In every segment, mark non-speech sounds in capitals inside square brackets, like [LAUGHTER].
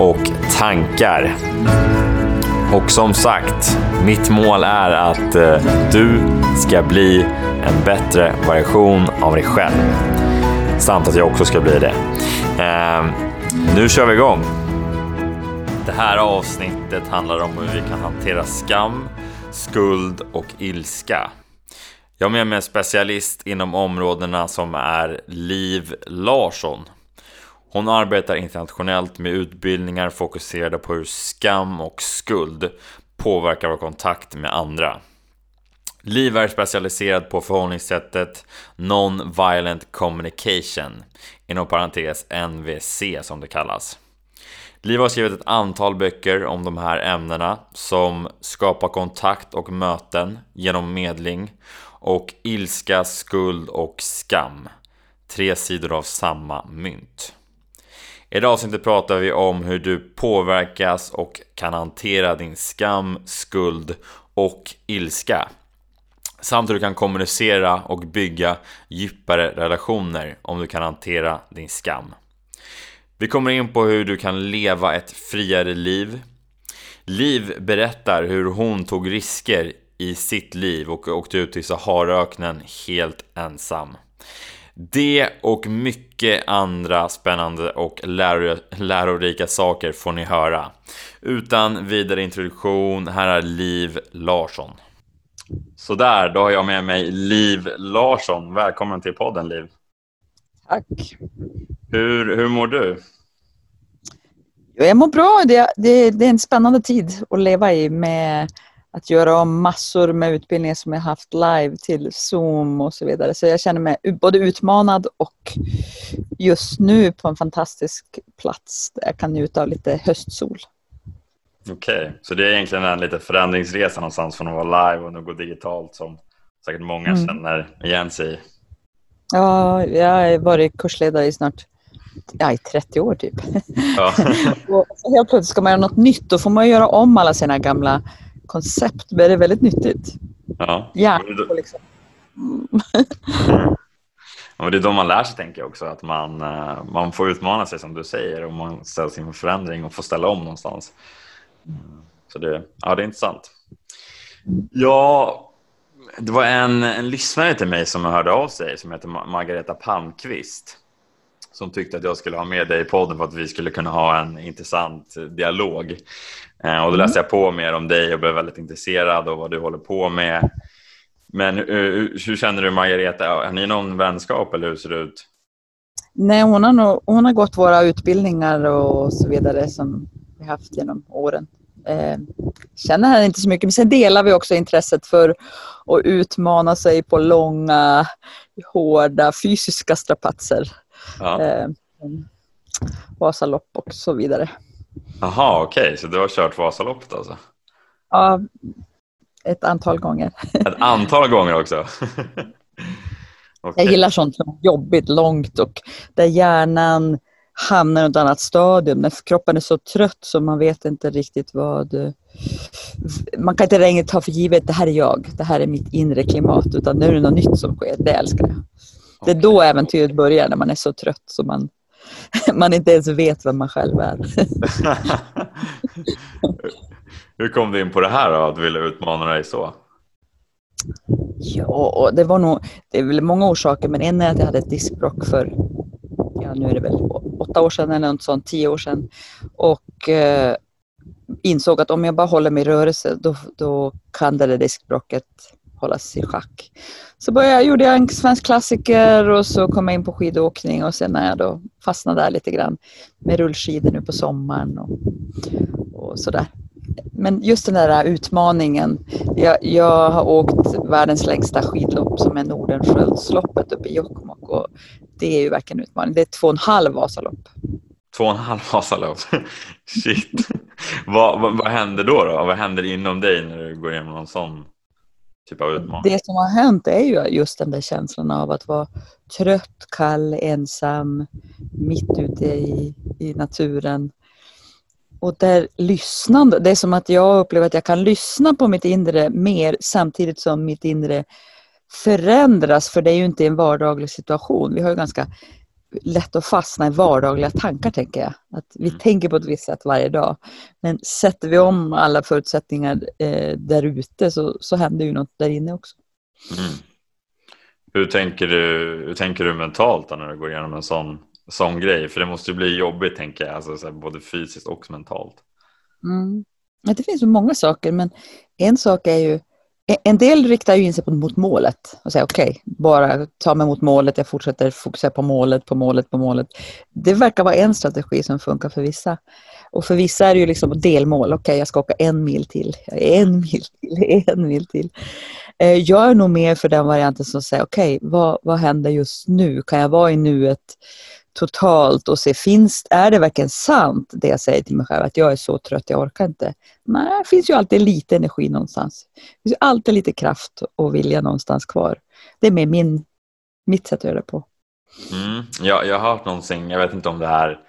och tankar. Och som sagt, mitt mål är att eh, du ska bli en bättre version av dig själv. Samt att jag också ska bli det. Ehm, nu kör vi igång! Det här avsnittet handlar om hur vi kan hantera skam, skuld och ilska. Jag har med mig en specialist inom områdena som är Liv Larsson. Hon arbetar internationellt med utbildningar fokuserade på hur skam och skuld påverkar vår kontakt med andra. Liv är specialiserad på förhållningssättet Non-Violent Communication, inom parentes NVC som det kallas. Liv har skrivit ett antal böcker om de här ämnena som skapar kontakt och möten genom medling och ilska, skuld och skam. Tre sidor av samma mynt. I det avsnittet pratar vi om hur du påverkas och kan hantera din skam, skuld och ilska. Samt hur du kan kommunicera och bygga djupare relationer om du kan hantera din skam. Vi kommer in på hur du kan leva ett friare liv. Liv berättar hur hon tog risker i sitt liv och åkte ut till Saharaöknen helt ensam. Det och mycket andra spännande och lärorika saker får ni höra. Utan vidare introduktion, här är Liv Larsson. Sådär, då har jag med mig Liv Larsson. Välkommen till podden Liv. Tack. Hur, hur mår du? Jag mår bra. Det, det, det är en spännande tid att leva i med att göra om massor med utbildningar som jag haft live till Zoom och så vidare. Så jag känner mig både utmanad och just nu på en fantastisk plats där jag kan njuta av lite höstsol. Okej, okay. så det är egentligen en lite förändringsresa någonstans från att vara live och nu gå digitalt som säkert många mm. känner igen sig i. Ja, jag har varit kursledare i snart ja, i 30 år typ. Ja. [LAUGHS] och helt plötsligt ska man göra något nytt, då får man göra om alla sina gamla koncept, men det är väldigt nyttigt. Ja. Hjärnan liksom. Mm. [LAUGHS] Ja, det är då man lär sig tänker jag också, att man, eh, man får utmana sig som du säger och man ställs inför förändring och får ställa om någonstans. Så det, ja, det är intressant. Ja, det var en, en lyssnare till mig som hörde av sig som heter Margareta Palmqvist som tyckte att jag skulle ha med dig i podden för att vi skulle kunna ha en intressant dialog. Eh, och då läste jag på mer om dig och blev väldigt intresserad av vad du håller på med. Men uh, hur känner du Margareta? Har ni någon vänskap eller hur ser det ut? Nej, hon har, nog, hon har gått våra utbildningar och så vidare som vi haft genom åren. Eh, känner henne inte så mycket, men sen delar vi också intresset för att utmana sig på långa, hårda fysiska strapatser. Ja. Eh, Vasalopp och så vidare. Jaha, okej, okay. så du har kört Vasaloppet alltså? Ja, ett antal gånger. [LAUGHS] Ett antal gånger också? [LAUGHS] okay. Jag gillar sånt som är jobbigt, långt och där hjärnan hamnar i ett annat stadium. När kroppen är så trött så man vet inte riktigt vad... Man kan inte längre ta för givet det här är jag, det här är mitt inre klimat utan nu är det något nytt som sker. Det älskar jag. Det är då äventyret börjar, när man är så trött så man, [LAUGHS] man inte ens vet vem man själv är. [LAUGHS] Hur kom du in på det här då, att du ville utmana dig så? Ja, det var nog, det är väl många orsaker, men en är att jag hade ett diskbråck för, ja nu är det väl åtta år sedan eller något sånt, tio år sedan. Och eh, insåg att om jag bara håller mig i rörelse då, då kan det där diskbråcket hållas i schack. Så började, gjorde jag en svensk klassiker och så kom jag in på skidåkning och sen när jag då fastnade där lite grann med rullskidor nu på sommaren och, och sådär. Men just den där utmaningen. Jag, jag har åkt världens längsta skidlopp som är Nordenskiöldsloppet uppe i Jokkmokk och det är ju verkligen en utmaning. Det är två och en halv Vasalopp. Två och en halv Vasalopp? [LAUGHS] Shit. vad, vad, vad händer då, då? Vad händer inom dig när du går igenom någon sån typ av utmaning? Det som har hänt är ju just den där känslan av att vara trött, kall, ensam, mitt ute i, i naturen. Och där lyssnande, det är som att jag upplever att jag kan lyssna på mitt inre mer samtidigt som mitt inre förändras, för det är ju inte en vardaglig situation. Vi har ju ganska lätt att fastna i vardagliga tankar, tänker jag. Att vi mm. tänker på ett visst sätt varje dag. Men sätter vi om alla förutsättningar eh, där ute så, så händer ju något där inne också. Mm. Hur, tänker du, hur tänker du mentalt då när du går igenom en sån, sån grej? För det måste ju bli jobbigt, tänker jag, alltså, här, både fysiskt och mentalt. Mm. Det finns så många saker, men en sak är ju en del riktar ju in sig mot målet och säger okej, okay, bara ta mig mot målet, jag fortsätter fokusera på målet, på målet, på målet. Det verkar vara en strategi som funkar för vissa. Och för vissa är det ju liksom delmål, okej okay, jag ska åka en mil till, en mil till, en mil till. Eh, jag är nog mer för den varianten som säger okej, okay, vad, vad händer just nu? Kan jag vara i nuet? Totalt och se, finns, är det verkligen sant det jag säger till mig själv, att jag är så trött, jag orkar inte? Nej, det finns ju alltid lite energi någonstans. Det finns alltid lite kraft och vilja någonstans kvar. Det är med min, mitt sätt att göra det på. Mm, ja, jag har hört någonting, jag vet inte om det här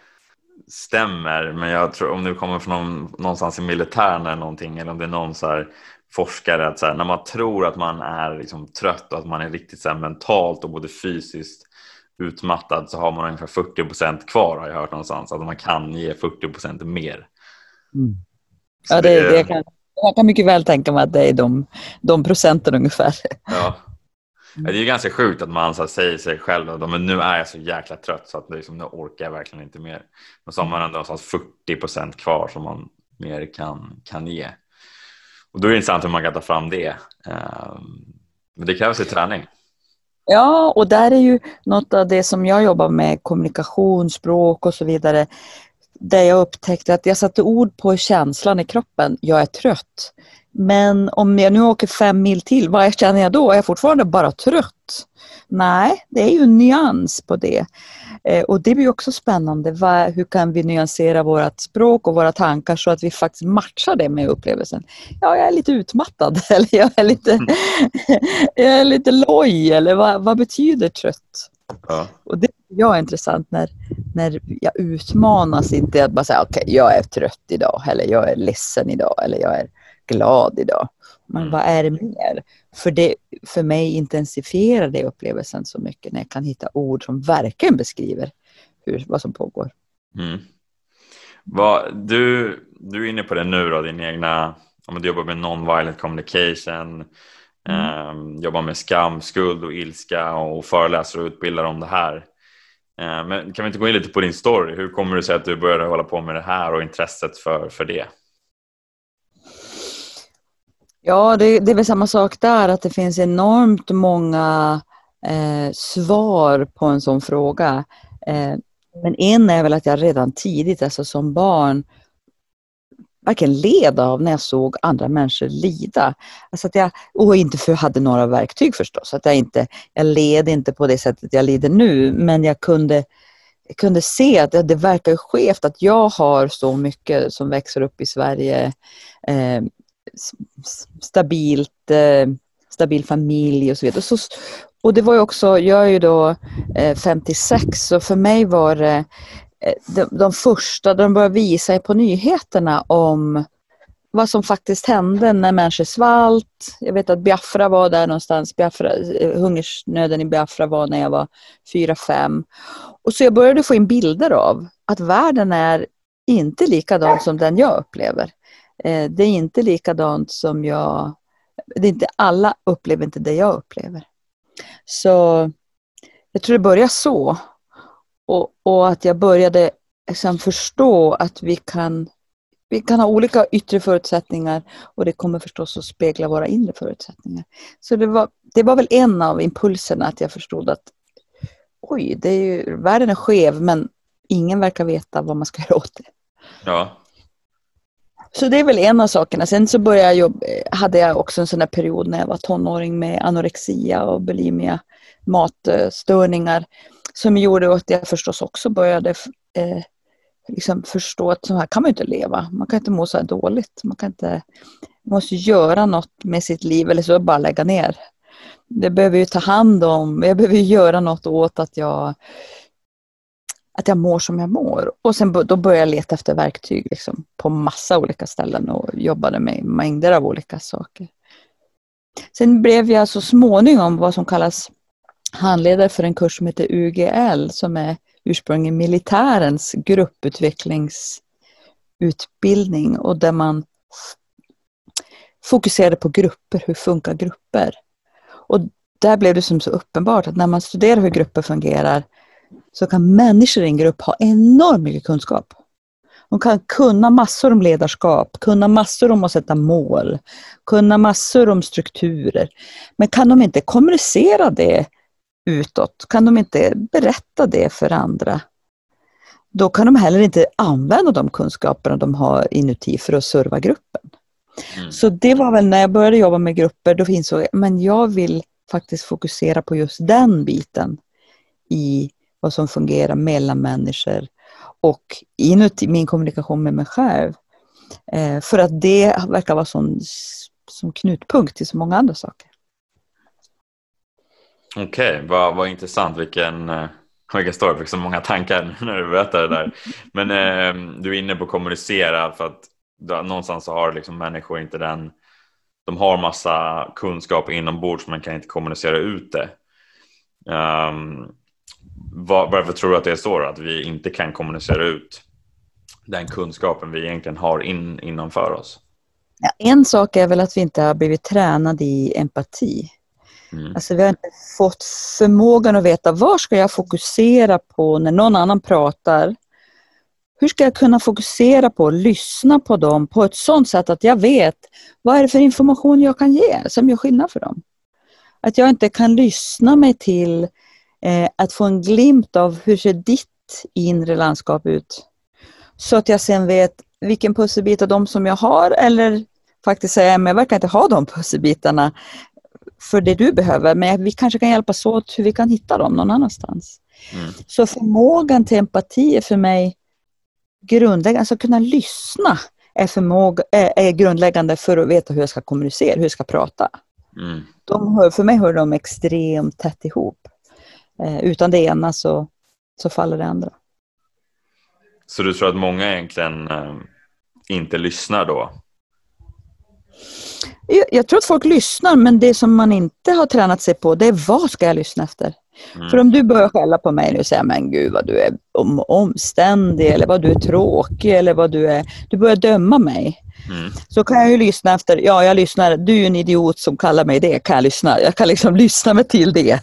stämmer, men jag tror om det kommer från någon, någonstans i militären eller någonting, eller om det är någon så här forskare, att så här, när man tror att man är liksom trött och att man är riktigt så mentalt och både fysiskt utmattad så har man ungefär 40 procent kvar har jag hört någonstans. Att man kan ge 40 procent mer. Mm. Ja, det, det, det kan, jag kan mycket väl tänka mig att det är de, de procenten ungefär. Ja. Det är ganska sjukt att man så säger sig själv att men nu är jag så jäkla trött så att liksom, nu orkar jag verkligen inte mer. Men så har man ändå så 40 procent kvar som man mer kan, kan ge. Och då är det intressant hur man kan ta fram det. Ehm, men det krävs ju träning. Ja, och där är ju något av det som jag jobbar med, kommunikation, språk och så vidare. Där jag upptäckte att jag satte ord på känslan i kroppen, jag är trött. Men om jag nu åker fem mil till, vad känner jag då? Är jag fortfarande bara trött? Nej, det är ju nyans på det. Eh, och det blir också spännande. hur kan vi nyansera vårt språk och våra tankar så att vi faktiskt matchar det med upplevelsen? Ja, jag är lite utmattad [LAUGHS] eller jag är lite, [LAUGHS] jag är lite loj eller vad, vad betyder trött? Ja. Och det jag är intressant när, när jag utmanas, inte att bara säga okej, okay, jag är trött idag eller jag är ledsen idag eller jag är glad idag. Men mm. vad är det mer? För, det, för mig intensifierar det upplevelsen så mycket när jag kan hitta ord som verkligen beskriver hur, vad som pågår. Mm. Vad, du, du är inne på det nu då, din egna, om du jobbar med non-violent communication, mm. eh, jobbar med skam, skuld och ilska och föreläser och utbildar om det här. Eh, men kan vi inte gå in lite på din story? Hur kommer det sig att du började hålla på med det här och intresset för, för det? Ja, det, det är väl samma sak där, att det finns enormt många eh, svar på en sån fråga. Eh, men en är väl att jag redan tidigt, alltså som barn, verkligen led av när jag såg andra människor lida. Alltså att jag, och inte för jag hade några verktyg förstås. Att jag, inte, jag led inte på det sättet jag lider nu, men jag kunde, jag kunde se att det, det verkar skevt att jag har så mycket som växer upp i Sverige. Eh, stabilt, eh, stabil familj och så vidare. Och, så, och det var ju också, jag är ju då eh, 56 så för mig var det eh, de, de första, de började visa på nyheterna om vad som faktiskt hände när människor svalt. Jag vet att Biafra var där någonstans. Biafra, eh, hungersnöden i Biafra var när jag var fyra fem. Och så jag började få in bilder av att världen är inte likadan som den jag upplever. Eh, det är inte likadant som jag... Det är inte, alla upplever inte det jag upplever. Så jag tror det började så. Och, och att jag började liksom förstå att vi kan, vi kan ha olika yttre förutsättningar och det kommer förstås att spegla våra inre förutsättningar. Så det var, det var väl en av impulserna att jag förstod att oj, det är ju, världen är skev men ingen verkar veta vad man ska göra åt det. Ja, så det är väl en av sakerna. Sen så började jag jobba, hade jag också en sån där period när jag var tonåring med anorexia och bulimia, matstörningar, som gjorde att jag förstås också började eh, liksom förstå att så här kan man inte leva. Man kan inte må så här dåligt. Man kan inte, man måste göra något med sitt liv eller så bara lägga ner. Jag behöver ju ta hand om, jag behöver göra något åt att jag att jag mår som jag mår. Och sen då började jag leta efter verktyg liksom, på massa olika ställen och jobbade med mängder av olika saker. Sen blev jag så småningom vad som kallas handledare för en kurs som heter UGL som är ursprungligen militärens grupputvecklingsutbildning och där man fokuserade på grupper, hur funkar grupper? Och där blev det som så uppenbart att när man studerar hur grupper fungerar så kan människor i en grupp ha enormt mycket kunskap. De kan kunna massor om ledarskap, kunna massor om att sätta mål, kunna massor om strukturer. Men kan de inte kommunicera det utåt, kan de inte berätta det för andra, då kan de heller inte använda de kunskaperna de har inuti för att serva gruppen. Mm. Så det var väl när jag började jobba med grupper, då insåg jag men jag vill faktiskt fokusera på just den biten i vad som fungerar mellan människor och inuti min kommunikation med mig själv. Eh, för att det verkar vara sån, som knutpunkt till så många andra saker. Okej, okay, vad, vad intressant. Vilken, eh, vilken story. Jag fick så många tankar [LAUGHS] när du berättade det där. Men eh, du är inne på att kommunicera för att någonstans så har liksom människor inte den de har massa kunskap inombords men kan inte kommunicera ut det. Um, var, varför tror du att det är så då? Att vi inte kan kommunicera ut den kunskapen vi egentligen har in, innanför oss? Ja, en sak är väl att vi inte har blivit tränade i empati. Mm. Alltså vi har inte fått förmågan att veta var ska jag fokusera på när någon annan pratar. Hur ska jag kunna fokusera på att lyssna på dem på ett sådant sätt att jag vet vad är det för information jag kan ge som gör skillnad för dem. Att jag inte kan lyssna mig till att få en glimt av hur ser ditt inre landskap ut. Så att jag sen vet vilken pusselbit av dem som jag har eller faktiskt säga, men jag verkar inte ha de pusselbitarna för det du behöver, men vi kanske kan hjälpas åt hur vi kan hitta dem någon annanstans. Mm. Så förmågan till empati är för mig grundläggande, alltså kunna lyssna är, förmåga, är, är grundläggande för att veta hur jag ska kommunicera, hur jag ska prata. Mm. De hör, för mig hör de extremt tätt ihop. Eh, utan det ena så, så faller det andra. Så du tror att många egentligen eh, inte lyssnar då? Jag, jag, tror att folk lyssnar men det som man inte har tränat sig på det är vad ska jag lyssna efter? Mm. För om du börjar skälla på mig nu och säger men gud vad du är om, omständig eller vad du är tråkig eller vad du är, du börjar döma mig. Mm. Så kan jag ju lyssna efter, ja jag lyssnar, du är en idiot som kallar mig det, kan jag lyssna, jag kan liksom [LAUGHS] lyssna mig till det.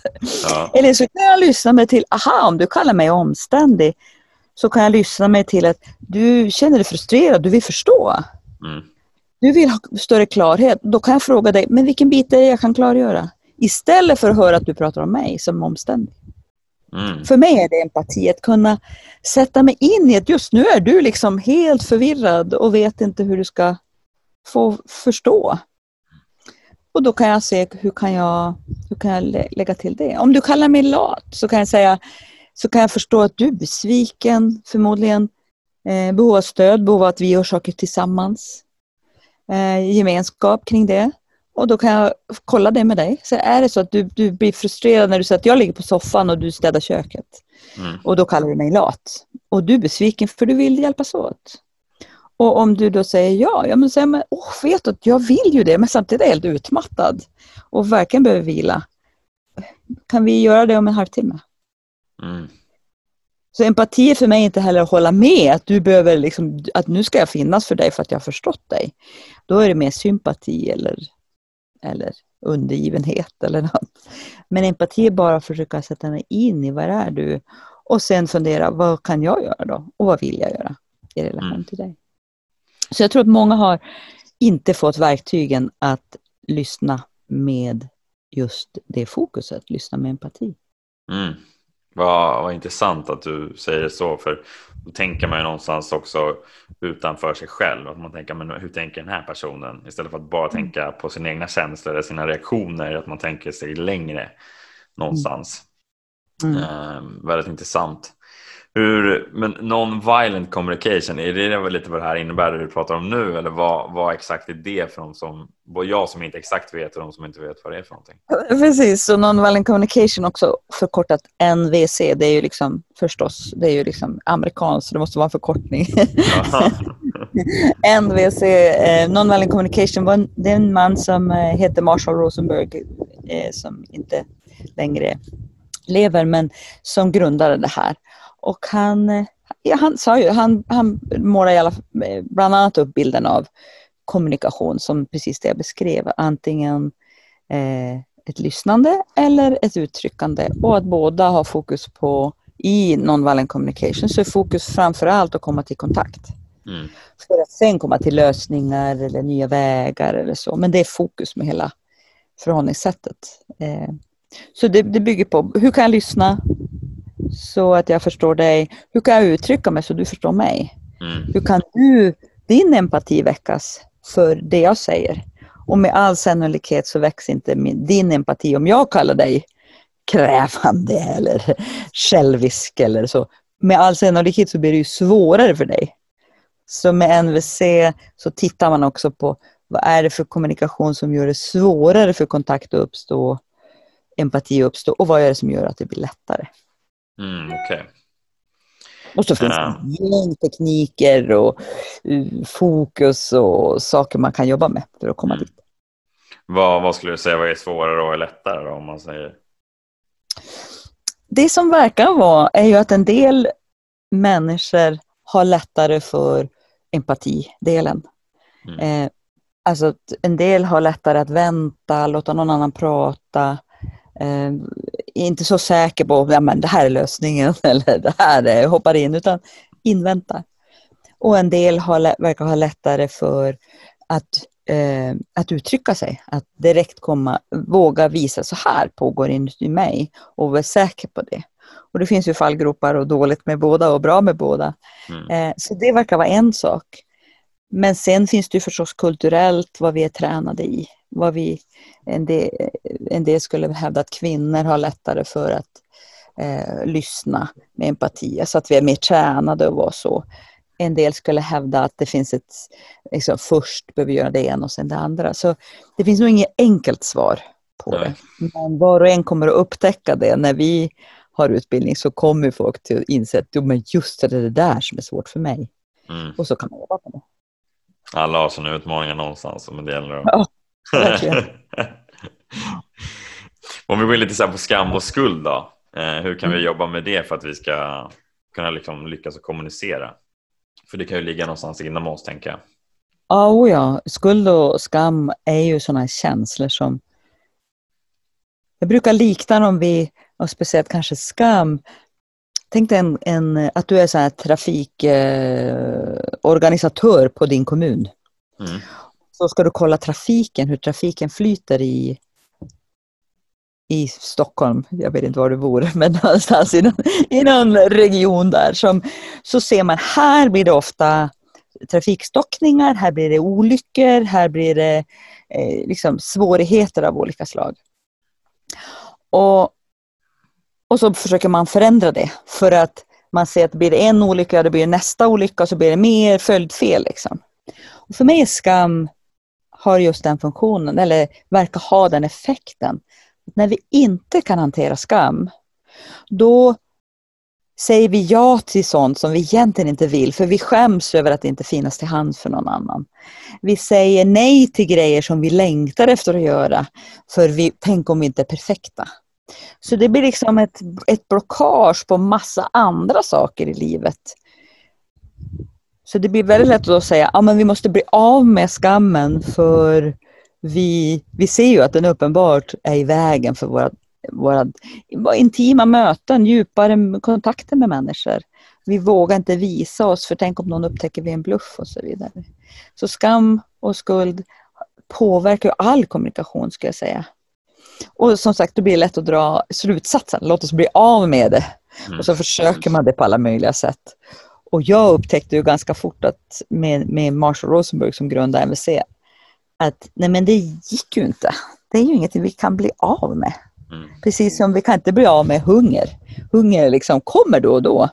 Ja. Eller så kan jag lyssna mig till, aha om du kallar mig omständig, så kan jag lyssna mig till att du känner dig frustrerad, du vill förstå. Mm. Du vill ha större klarhet, då kan jag fråga dig, men vilken bit är det jag kan klargöra? Istället för att höra att du pratar om mig som omständig. Mm. För mig är det empati, att kunna sätta mig in i att just nu är du liksom helt förvirrad och vet inte hur du ska få förstå. Och då kan jag se hur kan jag, hur kan jag lägga till det. Om du kallar mig lat så kan jag säga så kan jag förstå att du är besviken, förmodligen eh, behov av stöd, behov av att vi gör saker tillsammans. Eh, gemenskap kring det. Och då kan jag kolla det med dig. Så är det så att du, du blir frustrerad när du säger att jag ligger på soffan och du städar köket. Mm. Och då kallar du mig lat. Och du är besviken för du vill hjälpas åt. Och om du då säger ja, ja men säger man, åh, vet du, jag vill ju det men samtidigt är jag helt utmattad och verkligen behöver vila. Kan vi göra det om en halvtimme? Mm. Så empati är för mig inte heller att hålla med att du behöver liksom, att nu ska jag finnas för dig för att jag har förstått dig. Då är det mer sympati eller eller undergivenhet eller något. Men empati är bara att försöka sätta mig in i vad är du och sen fundera vad kan jag göra då och vad vill jag göra i relation mm. till dig. Så jag tror att många har inte fått verktygen att lyssna med just det fokuset, lyssna med empati. Mm. Vad, vad intressant att du säger så, för då tänker man ju någonstans också utanför sig själv. Att man tänker, men hur tänker den här personen? Istället för att bara mm. tänka på sina egna känslor eller sina reaktioner, att man tänker sig längre någonstans. Mm. Mm. Eh, väldigt intressant. Hur, men non-violent communication, är det lite vad det här innebär det du pratar om nu eller vad, vad exakt är det för de som, vad jag som inte exakt vet och de som inte vet vad det är för någonting? Precis, så non-violent communication också förkortat NVC, det är ju liksom förstås, det är ju liksom amerikanskt, det måste vara en förkortning. [LAUGHS] NVC, eh, non-violent communication, det är en man som eh, heter Marshall Rosenberg eh, som inte längre lever men som grundade det här. Och han, ja, han sa ju, han, han målar i alla, bland annat upp bilden av kommunikation som precis det jag beskrev. Antingen eh, ett lyssnande eller ett uttryckande och att båda har fokus på i non-violent communication så är fokus framför allt att komma till kontakt. Mm. För att sen komma till lösningar eller nya vägar eller så. Men det är fokus med hela förhållningssättet. Eh, så det, det, bygger på hur kan jag lyssna så att jag förstår dig? Hur kan jag uttrycka mig så du förstår mig? Mm. Hur kan du, din empati väckas för det jag säger? Och med all sannolikhet så väcks inte min, din empati om jag kallar dig krävande eller självisk eller så. Med all sannolikhet så blir det ju svårare för dig. Så med NVC så tittar man också på vad är det för kommunikation som gör det svårare för kontakt att uppstå, empati att uppstå och vad är det som gör att det blir lättare. Mm, okay. Och så finns det uh. tekniker och uh, fokus och saker man kan jobba med för att komma mm. dit. Vad, vad skulle du säga vad är svårare och lättare då, om man säger? Det som verkar vara är ju att en del människor har lättare för empatidelen. Mm. Eh, alltså en del har lättare att vänta, låta någon annan prata. Eh, inte så säker på att ja, det här är lösningen [LAUGHS] eller det här är, hoppar in, utan inväntar. Och en del har, verkar ha lättare för att, eh, att uttrycka sig, att direkt komma, våga visa så här pågår inuti mig och vara säker på det. Och det finns ju fallgropar och dåligt med båda och bra med båda. Mm. Eh, så det verkar vara en sak. Men sen finns det ju förstås kulturellt vad vi är tränade i. Vad vi, en, del, en del skulle hävda att kvinnor har lättare för att eh, lyssna med empati, så att vi är mer tränade att vara så. En del skulle hävda att det finns ett, liksom, först behöver göra det ena och sen det andra. Så det finns nog inget enkelt svar på Nej. det. Men var och en kommer att upptäcka det när vi har utbildning så kommer folk till att inse att men just det, är det där som är svårt för mig. Mm. Och så kan man jobba på det. Alla har sina utmaningar någonstans, men det gäller att... Ja, [LAUGHS] Om vi går in lite så på skam och skuld då. Eh, hur kan vi mm. jobba med det för att vi ska kunna liksom lyckas kommunicera? För det kan ju ligga någonstans inom oss, tänker jag. Ja, oh ja. Skuld och skam är ju sådana känslor som... Jag brukar likna dem vid, och speciellt kanske skam, Tänk dig en, en, att du är trafikorganisatör eh, på din kommun. Mm. Så ska du kolla trafiken, hur trafiken flyter i, i Stockholm. Jag vet inte var du bor, [LAUGHS] men någonstans i någon, i någon region där. Som, så ser man, här blir det ofta trafikstockningar, här blir det olyckor, här blir det eh, liksom svårigheter av olika slag. Och och så försöker man förändra det för att man ser att det blir en olycka, det blir nästa olycka och så blir det mer följdfel. Liksom. Och för mig är skam har just den funktionen, eller verkar ha den effekten. När vi inte kan hantera skam, då säger vi ja till sånt som vi egentligen inte vill, för vi skäms över att inte finnas till hands för någon annan. Vi säger nej till grejer som vi längtar efter att göra, för vi, tänk om vi inte är perfekta. Så det blir liksom ett, ett blockage på massa andra saker i livet. Så det blir väldigt lätt att säga att ja, vi måste bli av med skammen för vi, vi ser ju att den uppenbart är i vägen för våra, våra intima möten, djupare kontakter med människor. Vi vågar inte visa oss för tänk om någon upptäcker vi en bluff och så vidare. Så skam och skuld påverkar all kommunikation skulle jag säga. Och som sagt, då blir det lätt att dra slutsatsen, låt oss bli av med det. Mm. Och så försöker man det på alla möjliga sätt. Och jag upptäckte ju ganska fort att med, med Marshall Rosenberg som grundade MVC, att nej men det gick ju inte. Det är ju ingenting vi kan bli av med. Mm. Precis som vi kan inte bli av med hunger. Hunger liksom kommer då och då.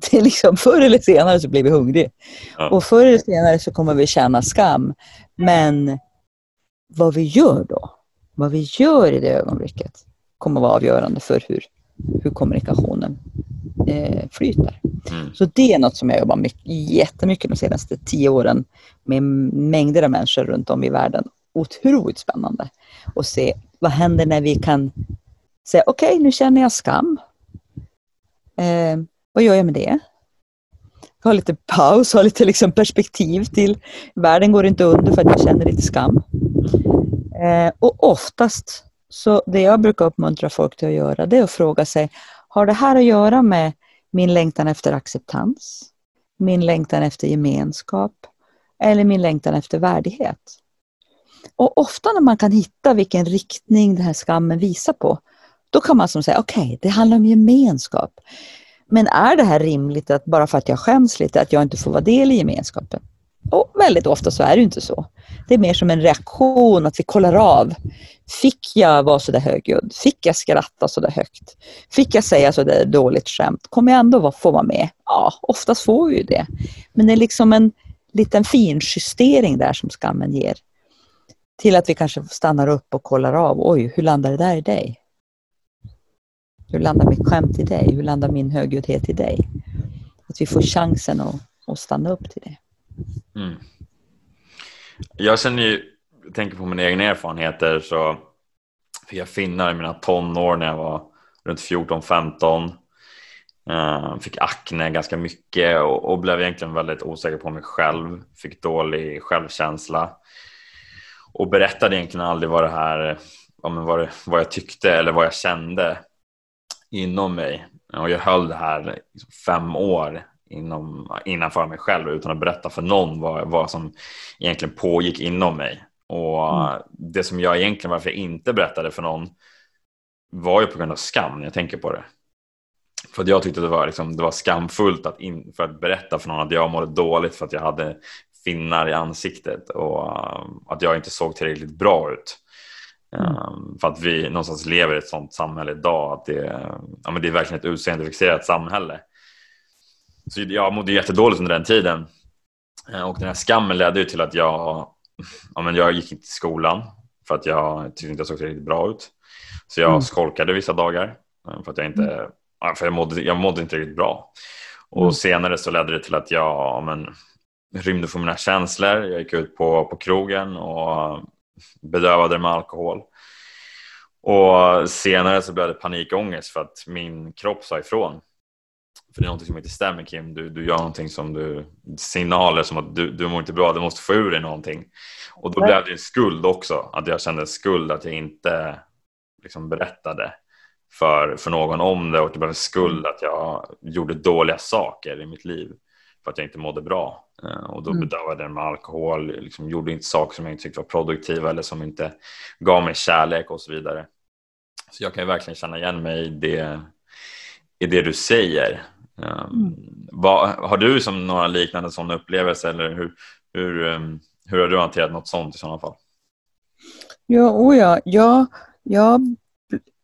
Det är liksom, förr eller senare så blir vi hungriga. Ja. Och förr eller senare så kommer vi känna skam. Men vad vi gör då, vad vi gör i det ögonblicket kommer vara avgörande för hur, hur kommunikationen eh, flyter. Mm. Så det är något som jag jobbar mycket, jättemycket de senaste tio åren med mängder av människor runt om i världen. Otroligt spännande att se vad händer när vi kan säga okej, nu känner jag skam. Eh, vad gör jag med det? Ha lite paus, ha lite liksom perspektiv till världen går inte under för att jag känner lite skam. Eh, och oftast, så det jag brukar uppmuntra folk till att göra, det är att fråga sig, har det här att göra med min längtan efter acceptans, min längtan efter gemenskap eller min längtan efter värdighet? Och ofta när man kan hitta vilken riktning den här skammen visar på, då kan man som säga, okej, okay, det handlar om gemenskap. Men är det här rimligt att bara för att jag skäms lite, att jag inte får vara del i gemenskapen? Och väldigt ofta så är det inte så. Det är mer som en reaktion, att vi kollar av. Fick jag vara så där högljudd? Fick jag skratta så där högt? Fick jag säga så där dåligt skämt? Kommer jag ändå få vara med? Ja, oftast får vi ju det. Men det är liksom en liten finjustering där som skammen ger. Till att vi kanske stannar upp och kollar av. Oj, hur landar det där i dig? Hur landar mitt skämt i dig? Hur landar min högljuddhet i dig? Att vi får chansen att, att stanna upp till det. Mm. Jag känner ju, jag tänker på mina egna erfarenheter så fick jag finnar i mina tonår när jag var runt 14-15. Uh, eh, fick akne ganska mycket och, och, blev egentligen väldigt osäker på mig själv. Fick dålig självkänsla och berättade egentligen aldrig vad det här, vad, det, vad jag tyckte eller vad jag kände inom mig. Och jag höll det här liksom fem år inom, innanför mig själv utan att berätta för någon vad, vad som egentligen pågick inom mig. Och mm. det som jag egentligen varför jag inte berättade för någon var ju på grund av skam när jag tänker på det. För att jag tyckte det var, liksom, det var skamfullt att, in, för att berätta för någon att jag mådde dåligt för att jag hade finnar i ansiktet och uh, att jag inte såg tillräckligt bra ut. Mm. Um, för att vi någonstans lever i ett sånt samhälle idag att det, ja, men det är verkligen ett utseendefixerat samhälle. Så jag mådde jättedåligt under den tiden. Uh, och den här skammen ledde ju till att jag, ja, men jag gick inte till skolan för att jag tyckte inte jag såg tillräckligt bra ut. Så jag mm. skolkade vissa dagar uh, för att jag inte, mm. för jag mådde, jag mådde inte riktigt bra. Och mm. senare så ledde det till att jag, ja, men, rymde från mina känslor. Jag gick ut på, på krogen och bedövade med alkohol. Och senare så blev det panikångest för att min kropp sa ifrån. För det är någonting som inte stämmer Kim. Du, du gör någonting som du, signaler som att du, du mår inte bra, du måste få ur dig någonting. Och då blev det en skuld också, att jag kände skuld att jag inte liksom berättade för, för någon om det och det blev en skuld att jag gjorde dåliga saker i mitt liv för att jag inte mådde bra. Eh, och då mm. bedövade jag med alkohol, liksom gjorde inte saker som jag inte tyckte var produktiva eller som inte gav mig kärlek och så vidare. Så jag kan ju verkligen känna igen mig i det, i det du säger. Um, mm. vad, har du som några liknande sådana upplevelser eller hur, hur, um, hur har du hanterat något sånt i sådana fall? Ja, oh ja. Jag, jag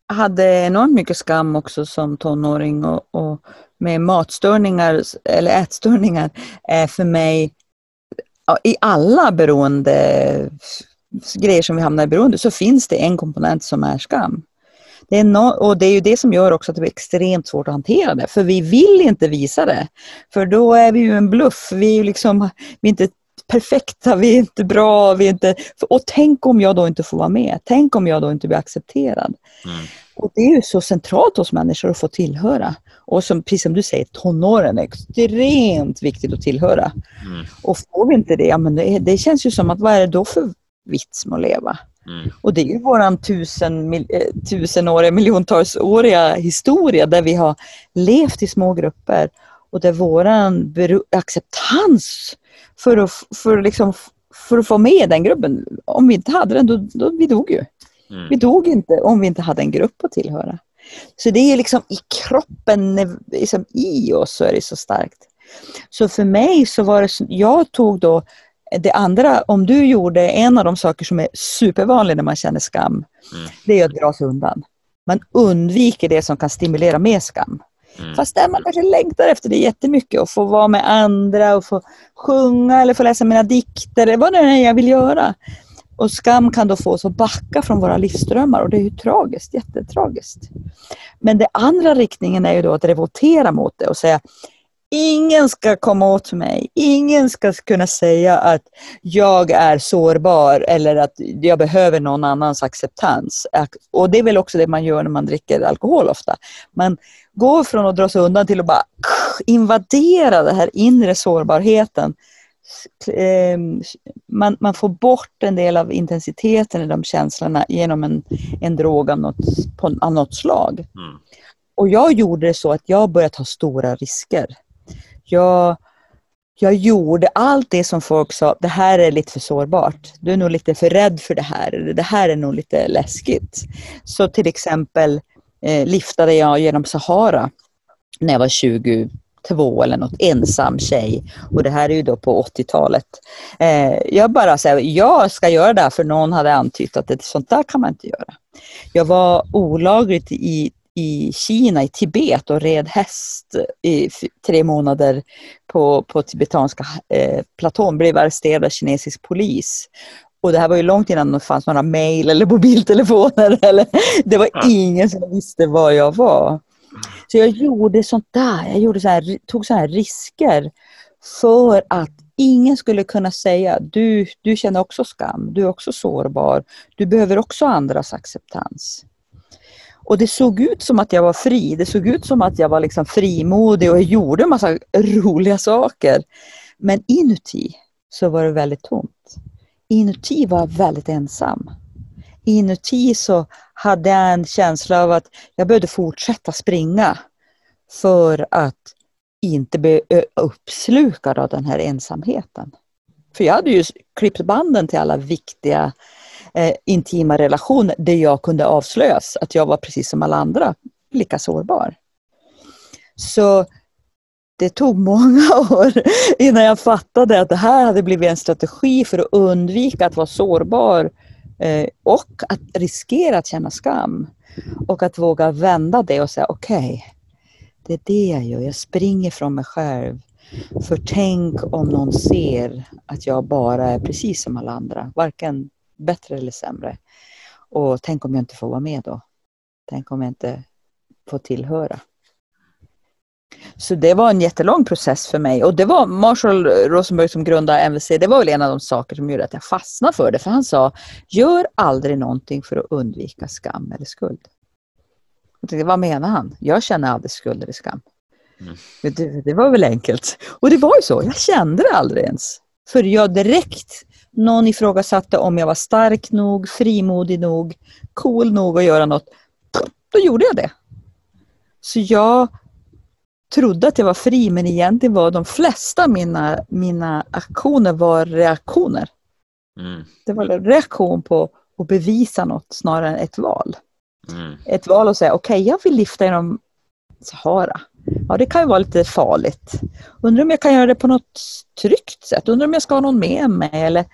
hade enormt mycket skam också som tonåring och, och med matstörningar eller ätstörningar är för mig i alla beroende grejer som vi hamnar i beroende så finns det en komponent som är skam. Det är no och det är ju det som gör också att det blir extremt svårt att hantera det. För vi vill inte visa det. För då är vi ju en bluff. Vi är ju liksom, vi inte perfekta, vi är inte bra. Vi är inte, och tänk om jag då inte får vara med? Tänk om jag då inte blir accepterad? Mm. Och Det är ju så centralt hos människor att få tillhöra. Och som, precis som du säger, tonåren är extremt viktigt att tillhöra. Mm. Och får vi inte det, ja, men det, det, känns ju som att vad är det då för vits med att leva? Mm. Och det är ju våran tusen, mil, eh, tusenåriga, miljontalsåriga historia där vi har levt i små grupper och där våran acceptans för att, för, liksom, för att få med den gruppen, om vi inte hade den, då, då vi dog ju. Mm. Vi dog inte om vi inte hade en grupp att tillhöra. Så det är liksom i kroppen, liksom i oss så är det så starkt. Så för mig så var det, jag tog då det andra, om du gjorde en av de saker som är supervanliga när man känner skam, mm. det är att dra sig undan. Man undviker det som kan stimulera mer skam. Mm. Fast där man kanske längtar efter det jättemycket och få vara med andra och få sjunga eller få läsa mina dikter eller vad det är jag vill göra. Och skam kan då få oss att backa från våra livsdrömmar och det är ju tragiskt, jättetragiskt. Men den andra riktningen är ju då att revoltera mot det och säga Ingen ska komma åt mig. Ingen ska kunna säga att jag är sårbar eller att jag behöver någon annans acceptans. Och det är väl också det man gör när man dricker alkohol ofta. Man går från att dra sig undan till att bara invadera den här inre sårbarheten. Ehm, man, man får bort en del av intensiteten i de känslorna genom en, en drog av något, av något slag. Mm. Och jag gjorde det så att jag började ta stora risker jag, jag gjorde allt det som folk sa, det här är lite för sårbart. Du är nog lite för rädd för det här. Det här är nog lite läskigt. Så till exempel eh, liftade jag genom Sahara när jag var 22 eller något, ensam tjej. Och det här är ju då på 80-talet. Eh, jag bara säger, jag ska göra det här för någon hade antytt att det, sånt där kan man inte göra. Jag var olagligt i i Kina, i Tibet och red häst i tre månader på, på tibetanska eh, platån, blev arresterad av kinesisk polis. Och det här var ju långt innan det fanns några mejl eller [LAUGHS] mobiltelefoner. Eller, det var ingen som visste var jag var. Så jag gjorde sånt där, jag gjorde så här, tog sådana här risker för att ingen skulle kunna säga du, du känner också skam, du är också sårbar, du behöver också andras acceptans. Och det såg ut som att jag var fri. Det såg ut som att jag var liksom frimodig och jag gjorde en massa roliga saker. Men inuti så var det väldigt tomt. Inuti var jag väldigt ensam. Inuti så hade jag en känsla av att jag behövde fortsätta springa för att inte bli uppslukad av den här ensamheten. För jag hade ju klippt banden till alla viktiga eh, intima relationer där jag kunde avslöjas att jag var precis som alla andra, lika sårbar. Så det tog många [LAUGHS] år innan jag fattade att det här hade blivit en strategi för att undvika att vara sårbar eh, och att riskera att känna skam. Och att våga vända det och säga okej, okay, det är det jag gör, jag springer från mig själv. För tänk om någon ser att jag bara är precis som alla andra, varken bättre eller sämre. Och tänk om jag inte får vara med då? Tänk om jag inte får tillhöra? Så det var en jättelång process för mig och det var Marshall Rosenberg som grundade MVC, det var väl en av de saker som gjorde att jag fastnade för det. För han sa, gör aldrig någonting för att undvika skam eller skuld. Jag tänkte, vad menar han? Jag känner aldrig skuld eller skam. Mm. Det, det, var väl enkelt. Och det var ju så, jag kände det aldrig ens. För jag direkt någon ifrågasatte om jag var stark nog, frimodig nog, cool nog att göra något. Då gjorde jag det. Så jag trodde att jag var fri men egentligen var de flesta mina, mina aktioner var reaktioner. Mm. Det var en reaktion på att bevisa något snarare än ett val. Mm. Ett val att säga okej okay, jag vill lyfta genom Sahara. Ja, det kan ju vara lite farligt. Undrar om jag kan göra det på något tryggt sätt. Undrar om jag ska ha någon med mig eller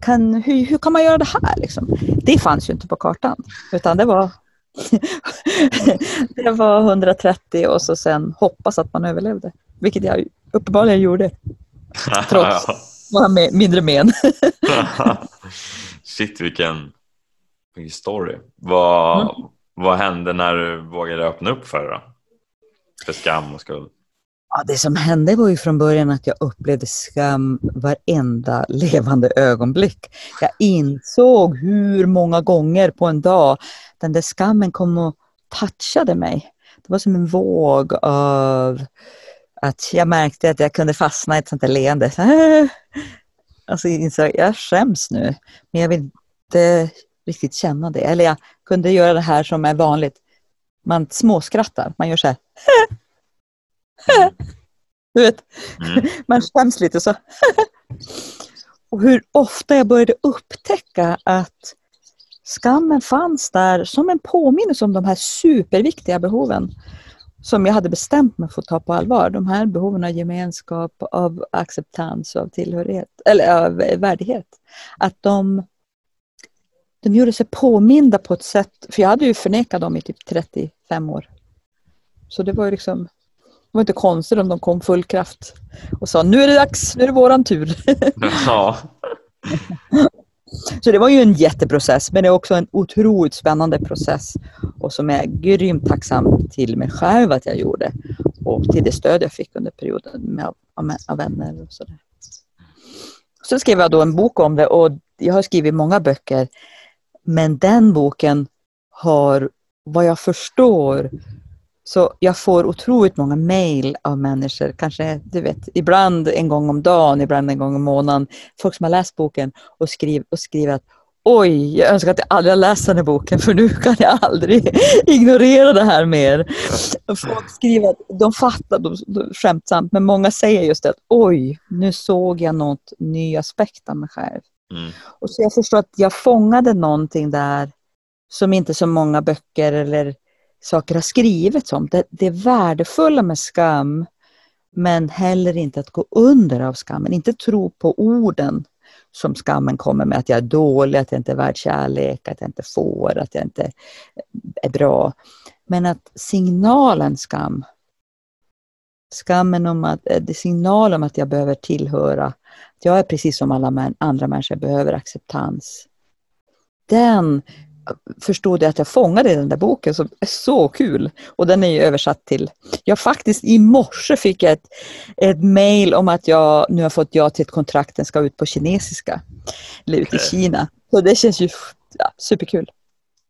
kan, hur, hur kan man göra det här? Liksom? Det fanns ju inte på kartan utan det var [LAUGHS] det var 130 och så sen hoppas att man överlevde. Vilket jag uppenbarligen gjorde. Trots [LAUGHS] med, mindre men. [LAUGHS] Shit vilken, vilken story. Vad, mm. vad hände när du vågade öppna upp för det? För skam och skuld? Ja, det som hände var ju från början att jag upplevde skam varenda levande ögonblick. Jag insåg hur många gånger på en dag den där skammen kom och touchade mig. Det var som en våg av att jag märkte att jag kunde fastna i ett sånt där leende. [LAUGHS] Alltså insåg jag skäms nu, men jag vill inte riktigt känna det. Eller jag kunde göra det här som är vanligt. Man småskrattar, man gör så här. [LAUGHS] Du vet, mm. [LAUGHS] man skäms lite så. [LAUGHS] och hur ofta jag började upptäcka att skammen fanns där som en påminnelse om de här superviktiga behoven som jag hade bestämt mig för att ta på allvar. De här behoven av gemenskap, av acceptans, av tillhörighet, eller av värdighet. Att de, de gjorde sig påminda på ett sätt, för jag hade ju förnekat dem i typ 35 år. Så det var ju liksom var inte konstigt om de kom full kraft och sa nu är det dags, nu är det våran tur. [LAUGHS] Ja. [LAUGHS] Så det var ju en jätteprocess, men det är också en otroligt spännande process och som jag är grymt tacksam till mig själv att jag gjorde och till det stöd jag fick under perioden med, av, av vänner och sådär. Så skrev jag då en bok om det och jag har skrivit många böcker, men den boken har, vad jag förstår, så jag får otroligt många mejl av människor, kanske du vet, ibland en gång om dagen, ibland en gång i månaden. Folk som har läst boken och, skriv, och skriver att oj, jag önskar att jag aldrig har läst den här boken för nu kan jag aldrig [LAUGHS] ignorera det här mer. Folk skriver att de fattar de, de, skämtsamt, men många säger just det att oj, nu såg jag något ny aspekt av mig själv. Mm. Och så jag förstår att jag fångade någonting där som inte så många böcker eller saker har skrivits om. Det, det värdefulla med skam, men heller inte att gå under av skammen. Inte tro på orden som skammen kommer med, att jag är dålig, att jag inte är värd kärlek, att jag inte får, att jag inte är bra. Men att signalen skam, skammen om att, eh, det signalen om att jag behöver tillhöra, jag är precis som alla andra människor, behöver acceptans. Den förstod jag att jag fångade i den där boken som är så kul. Och den är ju översatt till... Jag faktiskt i morse fick jag ett, ett mail om att jag nu har fått ja till ett kontrakt, den ska ut på kinesiska. Eller ut i Kina. Så det känns ju ja, superkul.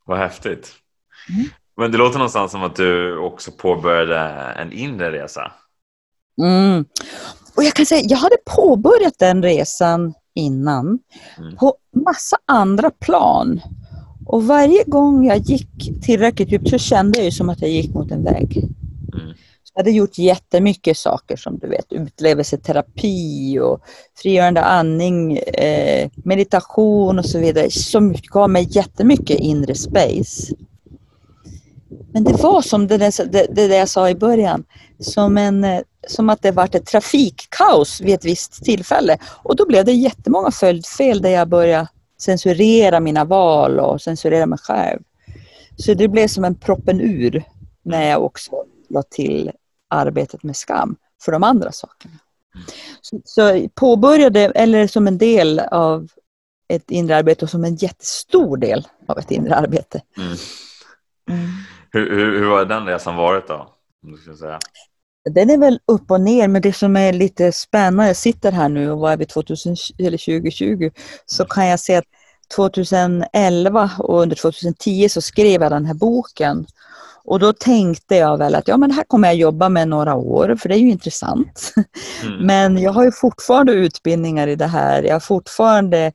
Vad häftigt. Mm. Men det låter någonstans som att du också påbörjade en inre resa. Mm. Och jag kan säga, jag hade påbörjat den resan innan mm. på massa andra plan. Och varje gång jag gick tillräckligt djupt så kände jag ju som att jag gick mot en vägg. Mm. Jag hade gjort jättemycket saker som du vet, utlevelseterapi och frigörande andning, eh, meditation och så vidare, som gav mig jättemycket inre space. Men det var som det, där, det, det jag sa i början, som, en, eh, som att det var ett trafikkaos vid ett visst tillfälle. Och då blev det jättemånga följdfel där jag började censurera mina val och censurera mig själv. Så det blev som en proppen ur när jag också la till arbetet med skam för de andra sakerna. Så, så påbörjade, eller som en del av ett inre arbete och som en jättestor del av ett inre arbete. Mm. Mm. Hur, hur, hur har den resan varit då? Om du ska säga? Den är väl upp och ner, men det som är lite spännande, jag sitter här nu och vad är vi 2000, eller 2020, så kan jag se att 2011 och under 2010 så skrev jag den här boken. Och då tänkte jag väl att ja, men här kommer jag jobba med några år, för det är ju intressant. [LAUGHS] Mm. Men jag har ju fortfarande utbildningar i det här. Jag har fortfarande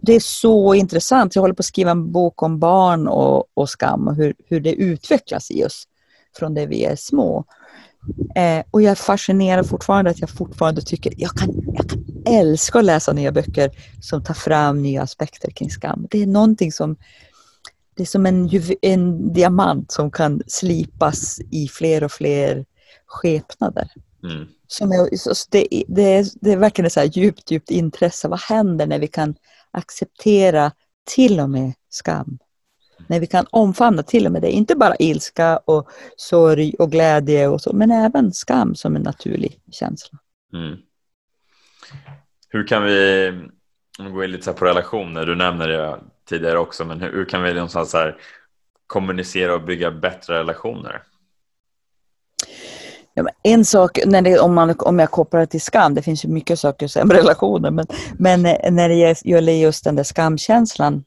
det är så intressant. Jag håller på att skriva en bok om barn och, och skam och hur, hur det utvecklas i oss från det vi är små. Eh, och jag är fascinerad fortfarande att jag fortfarande tycker jag kan, jag kan älska att läsa nya böcker som tar fram nya aspekter kring skam. Det är någonting som det är som en, en diamant som kan slipas i fler och fler skepnader. Mm. Som är, det, det, är, det är verkligen ett så djupt, djupt intresse. Vad händer när vi kan acceptera till och med skam? När vi kan omfamna till och med det, inte bara ilska och sorg och glädje och så, men även skam som en naturlig känsla. Mm. Hur kan vi, om vi går in lite på relationer, du nämnde det tidigare också, men hur, hur kan vi någonstans här kommunicera och bygga bättre relationer? Ja, en sak, när det, om, man, om jag kopplar det till skam, det finns ju mycket saker att säga med relationer, men, men när det gäller just den där skamkänslan